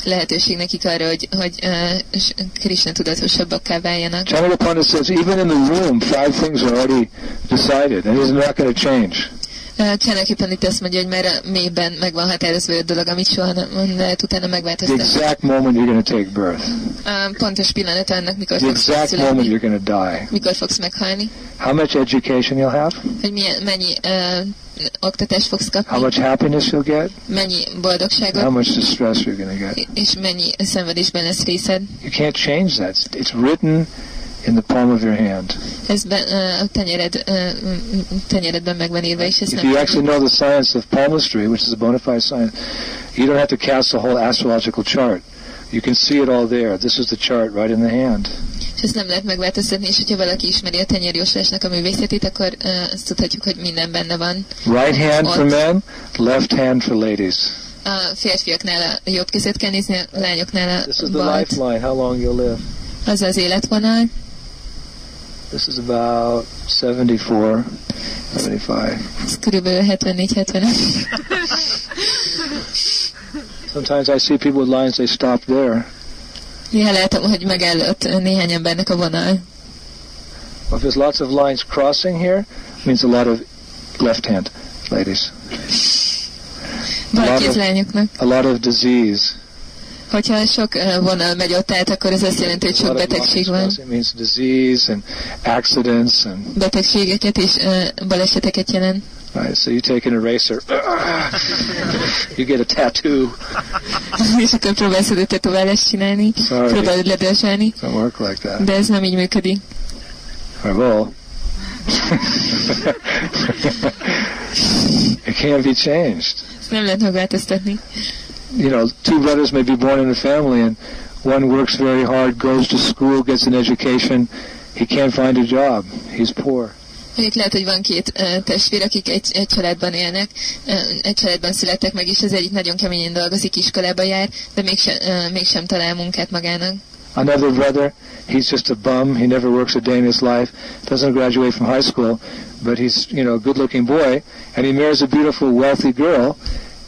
lehetőség nekik arra, hogy, hogy uh, Krishna tudatosabbakká váljanak. Chandrapanda says even in the womb, five things are already decided, and it's not going to change. Tulajdonképpen itt azt mondja, hogy már a mélyben meg van határozva öt dolog, amit soha nem lehet utána The megváltoztatni. exact moment you're going to take birth. A pontos pillanat annak, mikor The fogsz exact moment születni, you're going to die. mikor fogsz meghalni, How much education you'll have. hogy milyen, mennyi ö, oktatást fogsz How kapni, much happiness you'll get. mennyi How boldogságot, much distress you're going to get. és mennyi szenvedésben lesz részed. You can't change that. It's written in the palm of your hand. Ez be, a tenyered, tenyeredben meg van írva, és ezt If nem you actually know the science of palmistry, which is a bona fide science, you don't have to cast the whole astrological chart. You can see it all there. This is the chart right in the hand. és ezt nem lehet megváltoztatni, és hogyha valaki ismeri a tenyérjóslásnak a művészetét, akkor ö, azt tudhatjuk, hogy minden benne van. Right hand for men, left hand for ladies. A férfiaknál a jobb kezet kell nézni, a lányoknál This a is the lifeline, how long you'll live. Az az életvonal, This is about 74, 75. ez körülbelül 74-75. Sometimes I see people with lines, they stop there. Néha látom, hogy megállott néhány embernek a vonal. Well, if there's lots of lines crossing here, it means a lot of left hand, ladies. Balkéz lányoknak. A lot of disease. Hogyha sok vonal megy ott át, akkor ez azt jelenti, hogy sok betegség van. Betegségeket és baleseteket jelent. right. So you take an eraser, [laughs] you get a tattoo. [laughs] és akkor próbálsz egy tetoválást csinálni, próbálod ledörzsálni, don't work like that. de ez nem így működik. I will. [laughs] it can't be changed. Nem lehet megváltoztatni. You know, two brothers may be born in a family and one works very hard, goes to school, gets an education. He can't find a job. He's poor. Mondjuk lehet, hogy van két uh, testvér, akik egy, egy családban élnek, uh, egy családban születtek meg, és az egyik nagyon keményen dolgozik, iskolába jár, de mégsem, uh, mégsem talál munkát magának. Another brother, he's just a bum. He never works a day in his life. Doesn't graduate from high school, but he's, you know, a good-looking boy, and he marries a beautiful, wealthy girl,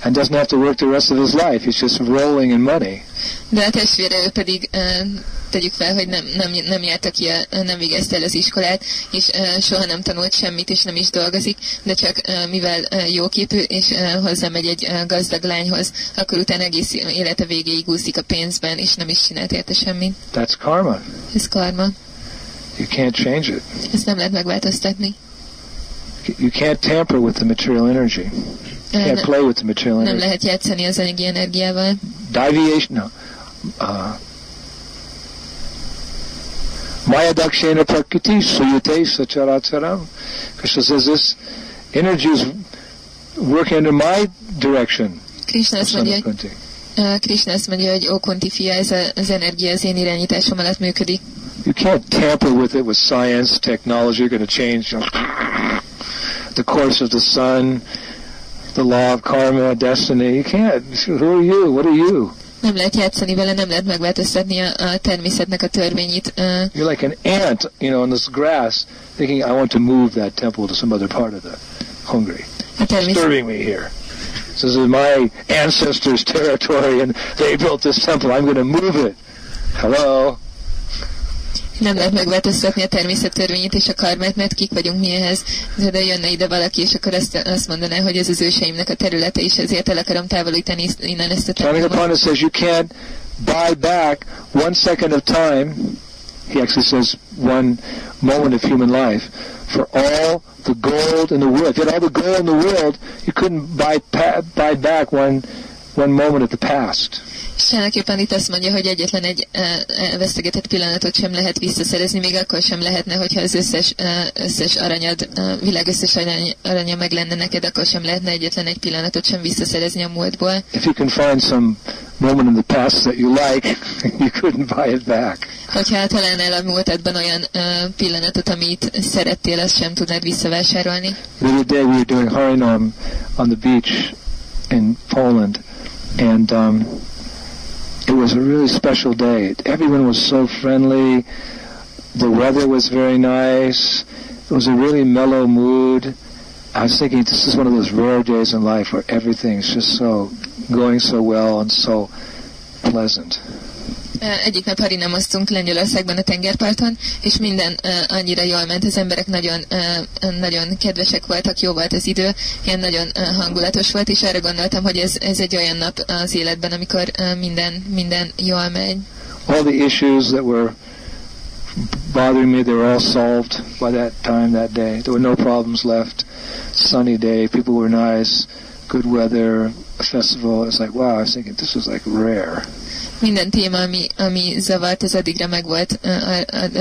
and doesn't have to work the rest of his life. He's just rolling in money. De a testvére ő pedig uh, tegyük fel, hogy nem, nem, nem járta ki, a, nem végezte el az iskolát, és uh, soha nem tanult semmit, és nem is dolgozik, de csak uh, mivel uh, jóképű, és uh, hozzámegy egy uh, gazdag lányhoz, akkor utána egész élete végéig úszik a pénzben, és nem is csinált érte semmit. That's karma. Ez karma. You can't change it. Ezt nem lehet megváltoztatni. You can't tamper with the material energy. Can't play with the material nem energy. lehet játszani az anyagi energiával. Deviation, no. Uh, Maya dakshena prakriti suyate sacharacharam. Krishna says this energy is working under my direction. Krishna azt mondja, uh, Krishna azt mondja, hogy ó Kunti fia, ez az energia az én irányításom alatt működik. You can't tamper with it with science, technology. You're going to change the course of the sun, the law of karma, destiny. You can't. Who are you? What are you? Nem lehet játszani vele, nem lehet megváltoztatni a, a természetnek a törvényét. Uh, You're like an ant, you know, on this grass, thinking, I want to move that temple to some other part of the Hungary. Disturbing me here. This is my ancestors' territory, and they built this temple. I'm going to move it. Hello? Nem lehet megváltoztatni a természet törvényét és a karmát, mert kik vagyunk mi ehhez. De jönne ide valaki, és akkor azt, azt mondaná, hogy ez az őseimnek a területe, és ezért el akarom távolítani innen ezt a. Chanakapana says you can't buy back one second of time. He actually says one moment of human life for all the gold in the world. If you had all the gold in the world, you couldn't buy pa- buy back one one moment of the past. Sánaképpen itt azt mondja, hogy egyetlen egy vesztegetett pillanatot sem lehet visszaszerezni, még akkor sem lehetne, hogyha az összes, összes aranyad, világ összes arany, aranya meg lenne neked, akkor sem lehetne egyetlen egy pillanatot sem visszaszerezni a múltból. If you can find some moment in the past that you like, [laughs] you couldn't buy it back. Hogyha találnál a múltadban olyan uh, pillanatot, amit szerettél, azt sem tudnád visszavásárolni. The other day we were doing Harinam on the beach in Poland, and um, it was a really special day. Everyone was so friendly. The weather was very nice. It was a really mellow mood. I was thinking this is one of those rare days in life where everything's just so going so well and so pleasant. Egyik nap harinamoztunk Lengyelországban a tengerparton, és minden annyira jól ment, az emberek nagyon, nagyon kedvesek voltak, jó volt az idő, ilyen nagyon hangulatos volt, és arra gondoltam, hogy ez, ez egy olyan nap az életben, amikor minden, minden jól megy. All the issues that were bothering me, they were all solved by that time, that day. There were no problems left. Sunny day, people were nice, good weather, festival. It's like, wow, I was thinking this was like rare. Minden téma, ami, ami zavart, addigra meg volt,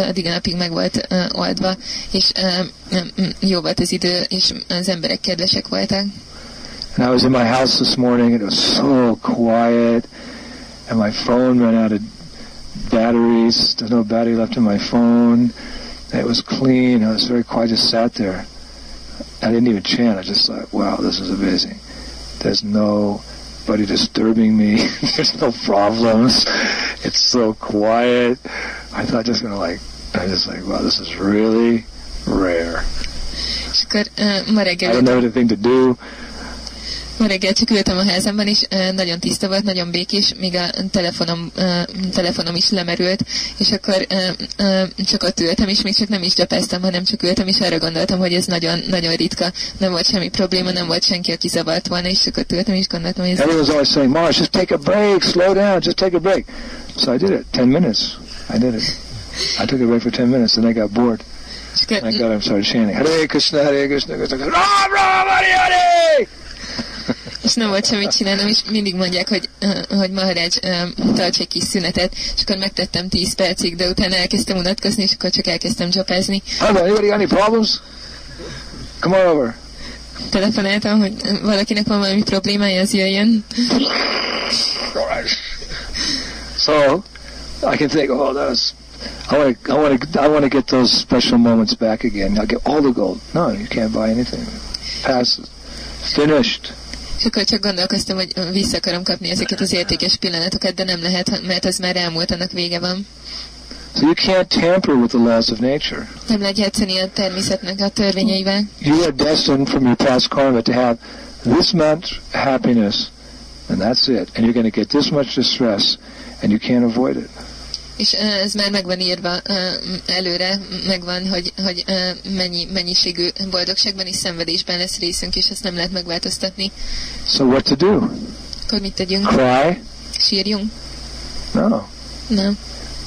addig a napig meg volt oldva, és jó volt az idő, és az emberek kedvesek voltak. And I was in my house this morning, and it was so quiet, and my phone ran out of batteries. There's no battery left in my phone. And it was clean. I was very quiet. I just sat there. I didn't even chant. I just thought, wow, this is amazing. There's nobody disturbing me. [laughs] There's no problems. It's so quiet. I thought just gonna like, I just like, wow, this is really rare. I don't have anything to do. Ma reggel csak ültem a házamban, és nagyon tiszta volt, nagyon békés, míg a telefonom, telefonom is lemerült, és akkor csak ott ültem, és még csak nem is gyapáztam, hanem csak ültem, és arra gondoltam, hogy ez nagyon, nagyon ritka, nem volt semmi probléma, nem volt senki, aki zavart volna, és csak ott ültem, és gondoltam, hogy ez... Everyone's always saying, Mars, just take a break, slow down, just take a break. So I did it, 10 minutes. I did it. I took a break for 10 minutes, and I got bored. And I got him started chanting, Hare Krishna, Hare Krishna, Krishna, Krishna, Ram Ram, Hare Hare! És nem volt semmit csinálnom, és mindig mondják, hogy, hogy Maharaj tarts egy kis szünetet, és akkor megtettem 10 percig, de utána elkezdtem unatkozni, és akkor csak elkezdtem csapázni. Hello, anybody got any problems? Come on over. Telefonáltam, hogy valakinek van valami problémája, az jöjjön. So, I can think, oh, that was I want to, I want to, I want to get those special moments back again. I'll get all the gold. No, you can't buy anything. Passes. Finished. És akkor csak gondolkoztam, hogy vissza akarom kapni ezeket az értékes pillanatokat, de nem lehet, mert az már elmúlt, annak vége van. So you can't tamper with the laws of nature. Nem lehet játszani a természetnek a törvényeivel. You are destined from your past karma to have this much happiness, and that's it. And you're going to get this much distress, and you can't avoid it és ez már megvan írva előre, megvan, hogy, hogy mennyi mennyiségű boldogságban és szenvedésben lesz részünk, és ezt nem lehet megváltoztatni. So what to do? Akkor mit tegyünk? Cry? Sírjunk? No. Nem.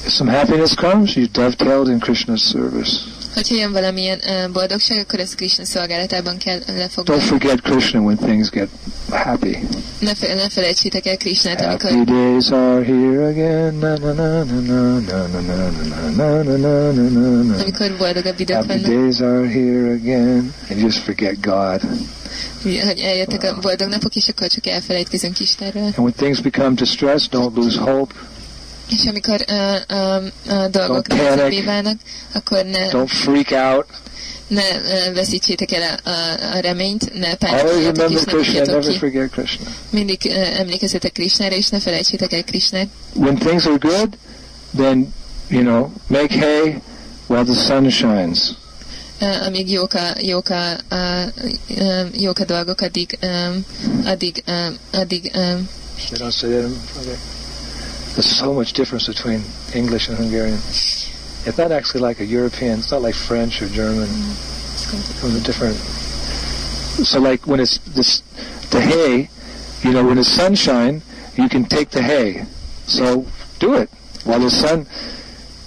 If some happiness comes, you dovetailed in Krishna's service. Hogyha jön valamilyen uh, boldogság, akkor ezt Krishna szolgálatában kell lefoglalni. Don't forget Krishna when things get happy. Ne, fe, ne felejtsétek el Krishnát, amikor... Happy days are here again. Na, na, na, na, na, na, na, na, na, na, na, na, na, na. Amikor boldogabb idők Happy vannak. days are here again. And just forget God. Hogy eljöttek a boldog napok, és akkor csak elfelejtkezünk Istenről. And when things become distressed, don't lose hope. És amikor uh, uh, uh, dolgok nehezebbé válnak, akkor ne, Don't freak out. ne uh, veszítsétek el a, a, a reményt, ne pánikoljatok és ne Krishna. ki. forget Krishna. Mindig uh, emlékezzetek Krishnára, és ne felejtsétek el Krishnát. When things are good, then, you know, make hay while the sun shines. Uh, amíg jók a, jók a, a, uh, jók a dolgok, addig, um, addig, um, addig um, say that. Okay. There's so much difference between English and Hungarian. It's not actually like a European. It's not like French or German. It was a different. So, like when it's this, the hay, you know, when it's sunshine, you can take the hay. So do it while the sun.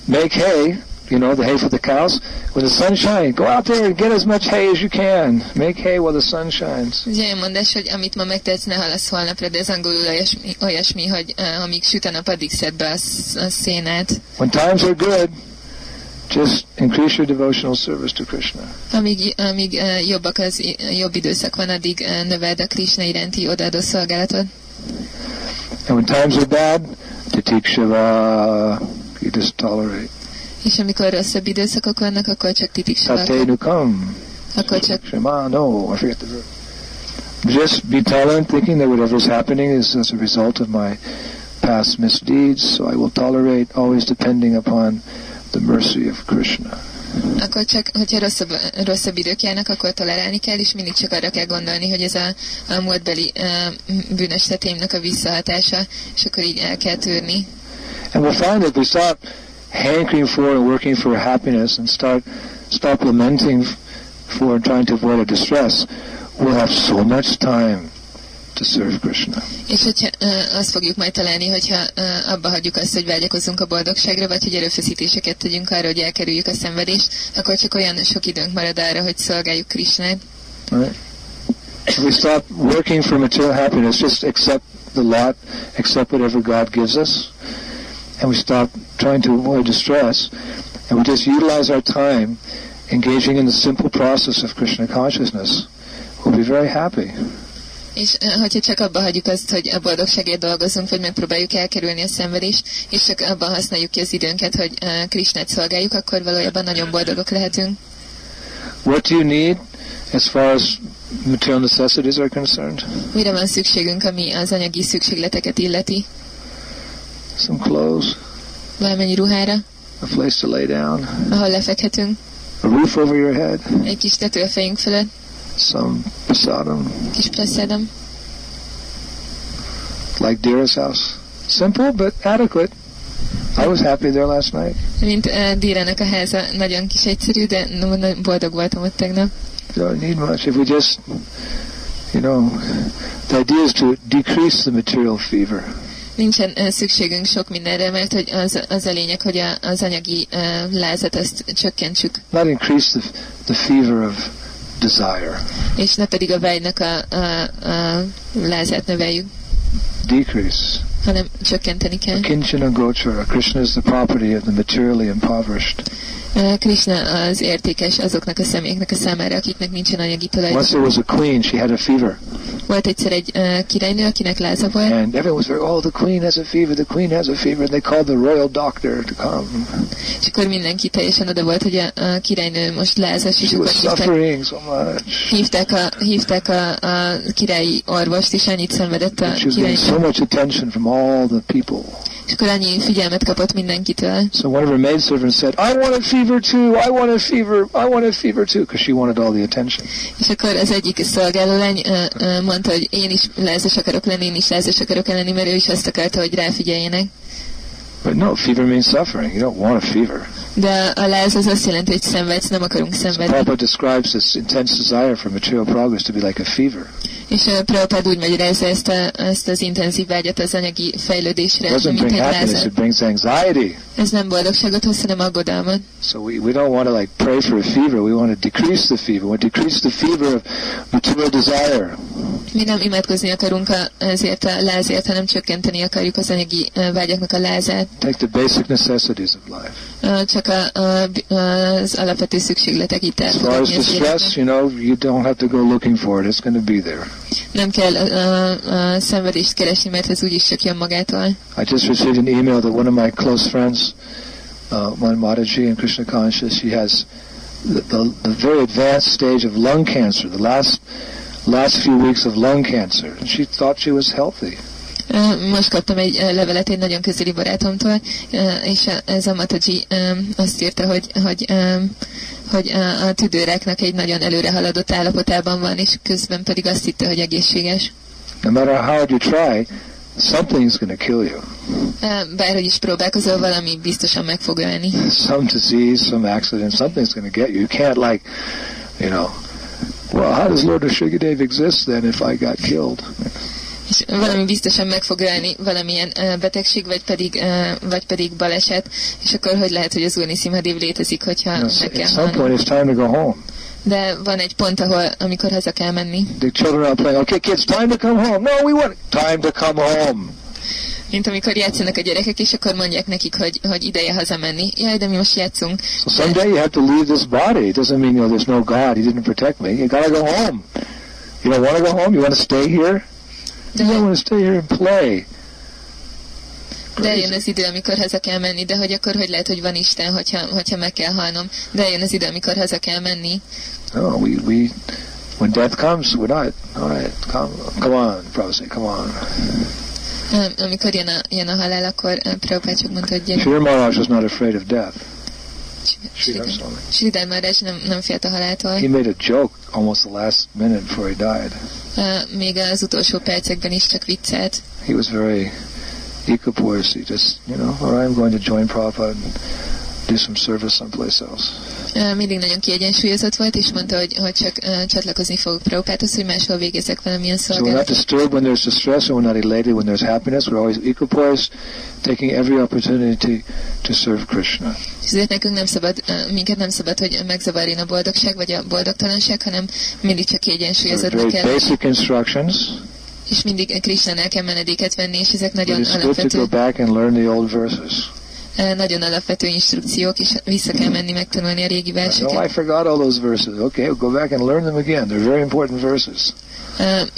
Make hay. You know, the hay for the cows. When the sun shines, go out there and get as much hay as you can. Make hay while the sun shines. Olyan mondás, hogy amit ma megtetsz, ne halasz holnapra, de ez angolul olyasmi, olyasmi hogy uh, amíg süt a nap, addig szed be a, a szénát. When times are good, just increase your devotional service to Krishna. Amíg, amíg uh, jobbak az, jobb időszak van, addig uh, növeld a Krishna iránti odaadó szolgálatot. And when times are bad, Titik Shiva, you just tolerate. És amikor rosszabb időszakok vannak, akkor csak titik Nukam. Akkor csak Shema, no, I forget the verb. Just be tolerant, thinking that whatever is happening is as a result of my past misdeeds, so I will tolerate, always depending upon the mercy of Krishna. akkor csak, hogyha rosszabb, rosszabb idők járnak, akkor tolerálni kell, és mindig csak arra kell gondolni, hogy ez a, a múltbeli uh, bűnös tetémnek a visszahatása, és akkor így el kell tűrni. And we'll find that we stop hankering for and working for happiness and start stop lamenting for and trying to avoid a distress, we'll have so much time to serve Krishna. És hogyha uh, azt fogjuk majd találni, hogyha uh, abba hagyjuk azt, hogy vágyakozzunk a boldogságra, vagy hogy erőfeszítéseket tegyünk arra, hogy elkerüljük a szenvedést, akkor csak olyan sok időnk marad arra, hogy szolgáljuk Krishnát. Right? If we stop working for material happiness, just accept the lot, accept whatever God gives us, and we stop trying to avoid distress, and we just utilize our time engaging in the simple process of Krishna consciousness, we'll be very happy. És uh, hogyha csak abba hagyjuk azt, hogy a boldogságért dolgozunk, vagy megpróbáljuk elkerülni a szenvedést, és csak abban használjuk ki az időnket, hogy uh, Krishnát szolgáljuk, akkor valójában nagyon boldogok lehetünk. What do you need as far as material necessities are concerned? Mire van szükségünk, ami az anyagi szükségleteket illeti? Some clothes, Valamennyi ruhára, a place to lay down, ahol lefekhetünk, a roof over your head, egy kis tető a fejünk fölött, some prasadam, kis presszedem, like Dira's house. Simple but adequate. I was happy there last night. mint uh, Dírának a háza nagyon kis egyszerű, de boldog voltam ott tegnap. You don't need much. If we just, you know, the idea is to decrease the material fever. Nincsen szükségünk sok mindenre, mert hogy az, az a lényeg, hogy a, az anyagi uh, lázat azt csökkentsük, Not increase the, the fever of desire. és ne pedig a vágynak a, a, a lázát növeljük, Decrease. hanem csökkenteni kell. Kinchana Gochara. Krishna is the property of the materially impoverished. Krishna az értékes azoknak a személyeknek a számára, akiknek nincsen anyagi Once tulajdon. there was a queen, she had a fever. Volt egyszer egy uh, királynő, akinek láza volt, And everyone was very, oh, the queen has a fever, the queen has a fever. And they called the royal doctor to come. és akkor mindenki teljesen oda volt, hogy a, a királynő most lázas, és akkor hívták, so much. hívták, a, hívták a, a királyi orvost, és annyit szenvedett a királynő. so much attention from all the people. Akkor annyi figyelmet kapott mindenkitől. So one of her maidservants said, I want a fever too, I want a fever, I want a fever too, because she wanted all the attention. És akkor az egyik szolgálólány uh, uh, mondta, hogy én is lázas akarok lenni, én is lázas akarok lenni, mert ő is azt akarta, hogy ráfigyeljenek. But no, fever means suffering. You don't want a fever. De a láz az azt jelenti, hogy szenvedsz, nem akarunk szenvedni. Prabhupada describes this intense desire for material progress to be like a fever. És uh, Prabhupád úgy magyarázza ezt, a, ezt az intenzív vágyat az anyagi fejlődésre, mint egy lázat. it brings anxiety. Ez nem boldogságot hoz, hanem aggodalmat. So we, we don't want to like pray for a fever. We want to decrease the fever. We want to decrease the fever of material desire. Mi nem imádkozni akarunk a, ezért a lázért, hanem csökkenteni akarjuk az anyagi uh, vágyaknak a lázát. Take the basic necessities of life. Csak a, a, az alapvető szükségletek itt As far as elfogadni az distress, you know, you don't have to go looking for it. It's going to be there. Nem kell a, a szenvedést keresni, mert ez úgyis csak jön magától. I just received an email that one of my close friends, uh, one Mataji in Krishna Conscious, she has the, the, the very advanced stage of lung cancer, the last last few weeks of lung cancer, and she thought she was healthy. Most kaptam egy levelet egy nagyon közeli barátomtól, és ez a Mataji um, azt írta, hogy, hogy, hogy a, tüdőráknak egy nagyon előre haladott állapotában van, és közben pedig azt hitte, hogy egészséges. No matter how hard you try, something's going to kill you. Bárhogy is próbálkozol, valami biztosan meg fog ölni. Some disease, some accident, something's going to get you. You can't like, you know, well, how does Lord Rishigadev exist then if I got killed? És valami biztosan meg fog ölni, valamilyen betegség, vagy pedig, vagy pedig baleset, és akkor hogy lehet, hogy az Úrni Szimhadév létezik, hogyha know, meg kell at some halnunk. point, it's time to go home. De van egy pont, ahol, amikor haza kell menni. The children are playing. Okay, kids, time to come home. No, we want time to come home. Mint amikor játszanak a gyerekek, és akkor mondják nekik, hogy, hogy ideje hazamenni. Jaj, de mi most játszunk. So someday you have to leave this body. It doesn't mean you know there's no God. He didn't protect me. You gotta go home. You don't want to go home. You want to stay here. De, You want to stay here and play. de eljön az idő, amikor haza kell menni, de hogy akkor hogy lehet, hogy van Isten, hogyha, hogyha meg kell halnom. De eljön az idő, amikor haza kell menni. No, we we when death comes, we're not. All right, come come on, Prabhupada say, come on. Ö, Amikor jön a, jön a halál, akkor ö, Prabhupád csak mondta, hogy. Sridhar Maharaj was not afraid of death. Sridhar Swami. Sridhar Maharaj nem, nem félt a haláltól. He made a joke almost the last minute before he died. Ö, Még az utolsó percekben is csak viccelt. He was very equipoise. You just, you know, or I'm going to join Prabhupada and do some service someplace else. Mindig nagyon kiegyensúlyozott volt, és mondta, hogy, hogy csak ö, csatlakozni fogok Prabhupádhoz, hogy máshol végezek valamilyen So we're not szolgálatot. disturbed when there's distress, and we're not elated when there's happiness. We're always equipoised, taking every opportunity to serve Krishna. Ezért nekünk nem szabad, ö, minket nem szabad, hogy megzavarjon a boldogság vagy a boldogtalanság, hanem mindig csak kiegyensúlyozottnak kell, basic instructions, és mindig Krishnánál kell menedéket venni, és ezek nagyon alapvető, nagyon alapvető instrukciók, és vissza kell menni megtanulni a régi No, I verseket. forgot all those verses. Okay, we'll go back and learn them again. They're very important verses.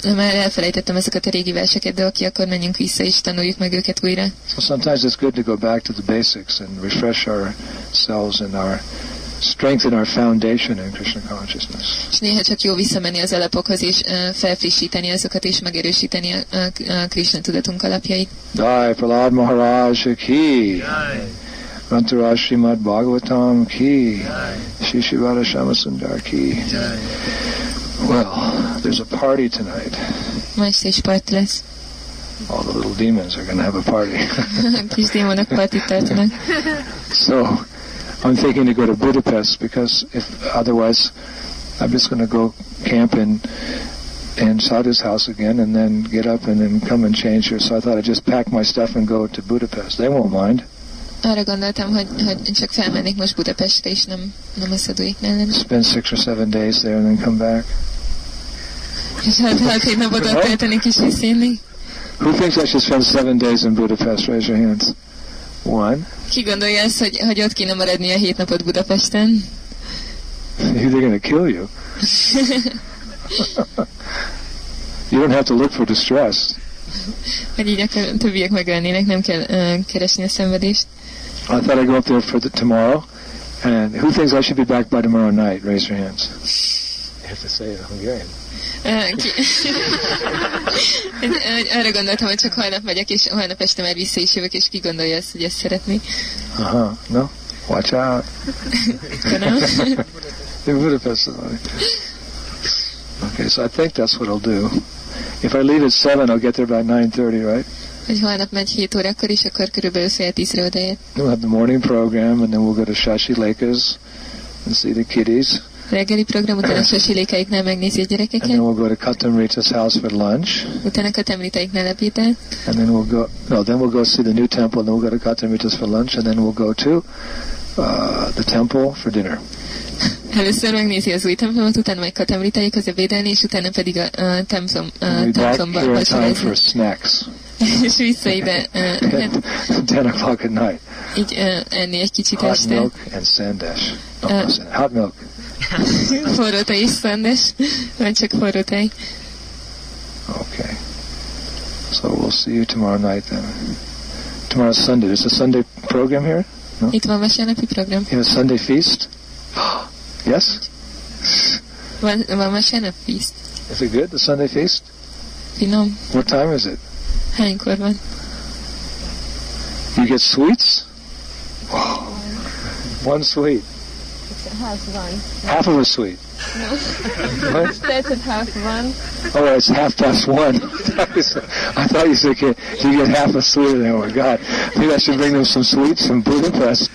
Ö, Már elfelejtettem ezeket a régi verseket, de oké, akkor menjünk vissza és tanuljuk meg őket újra. So sometimes it's good to go back to the basics and refresh ourselves and our strengthen our foundation in Krishna consciousness. És néha csak jó visszamenni az alapokhoz, és ö, felfrissíteni azokat, és megerősíteni a, a, a Krishna tudatunk alapjait. Jai Prahlad Maharaj ki. Rantaraj Srimad Bhagavatam ki. Shri Shivara Shamasundar ki. Well, there's a party tonight. Ma este is parti lesz. All the little demons are going to have a party. [laughs] A kis démonok partit tartanak. so I'm thinking to go to Budapest because if otherwise I'm just going to go camp in in Sadhu's house again and then get up and then come and change here. So I thought I'd just pack my stuff and go to Budapest. They won't mind. Arra gondoltam, hogy, hogy csak felmennék most Budapestre, és nem, nem a lenni. Spend six or seven days there and then come back. És hát, napot ott töltenék és visszajönni. Who thinks I should spend seven days in Budapest? Raise your hands. One. Ki gondolja ezt, hogy, hogy ott kéne maradni a hét napot Budapesten? [laughs] They're going to kill you. [laughs] you don't have to look for distress. Hogy így akkor a többiek megölnének, nem kell uh, keresni a szenvedést. I thought I'd go up there for the, tomorrow. And who thinks I should be back by tomorrow night? Raise your hands. You have to say it in Hungarian. Ki... Hogy, hogy arra gondoltam, hogy csak holnap megyek, és holnap este már vissza is jövök, és ki gondolja azt, hogy ezt. Uh-huh. No? Watch out. In Budapest. Okay, so I think that's what I'll do. If I leave at 7, I'll get there by 9.30, right? hogy holnap megy 7 órakor, és akkor körülbelül fél tízre odaér. Then we'll have the morning program, and then we'll go to Shashi Lakers and see the kiddies. Reggeli program, utána sasilékáiknál megnézi a And then gyerekeket, we'll go to Katamrita's house for lunch. utána katemlitaiknál ebédel, And then we'll go, no, then we'll go see the new temple, and then we'll go to Katamrita's for lunch, and then we'll go to uh, the temple for dinner. [laughs] Először megnézi az új templomot, utána meg katemlitaikhoz ebédelni, és utána pedig a, a templom, a templomba vacsorázni. [laughs] és vissza ide, uh, [laughs] hát, at 10 o'clock at night. így uh, enni egy kicsit Hot este. milk and sandesh. No, Uh. Hot milk. [laughs] Forró tej és szandes, vagy csak forró tej. Okay. So we'll see you tomorrow night then. Tomorrow's Sunday. There's a Sunday program here? Itt van vasárnapi program. You have a Sunday feast? [gasps] yes? Van, van vasárnap feast. Is it good, the Sunday feast? Finom. What time is it? Hánykor van? You get sweets? One sweet. Half one. Half of [laughs] a sweet. What? Starts at half one. Oh, it's half past one. [laughs] I thought you said okay, you get half a sweet. Oh my God! Maybe I should bring them some sweets from Budapest.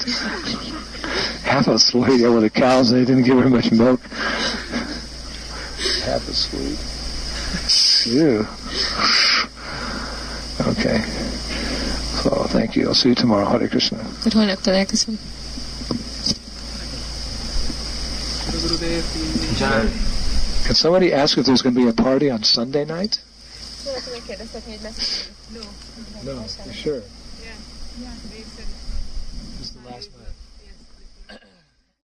Half a sweet. Yeah, well, the cows they didn't give her much milk. Half a sweet. Ew. Okay. So thank you. I'll see you tomorrow. Hare Krishna. Akkor holnap találkozunk. Can somebody ask if there's going to be a party on Sunday night? No. You sure? Yeah. Yeah.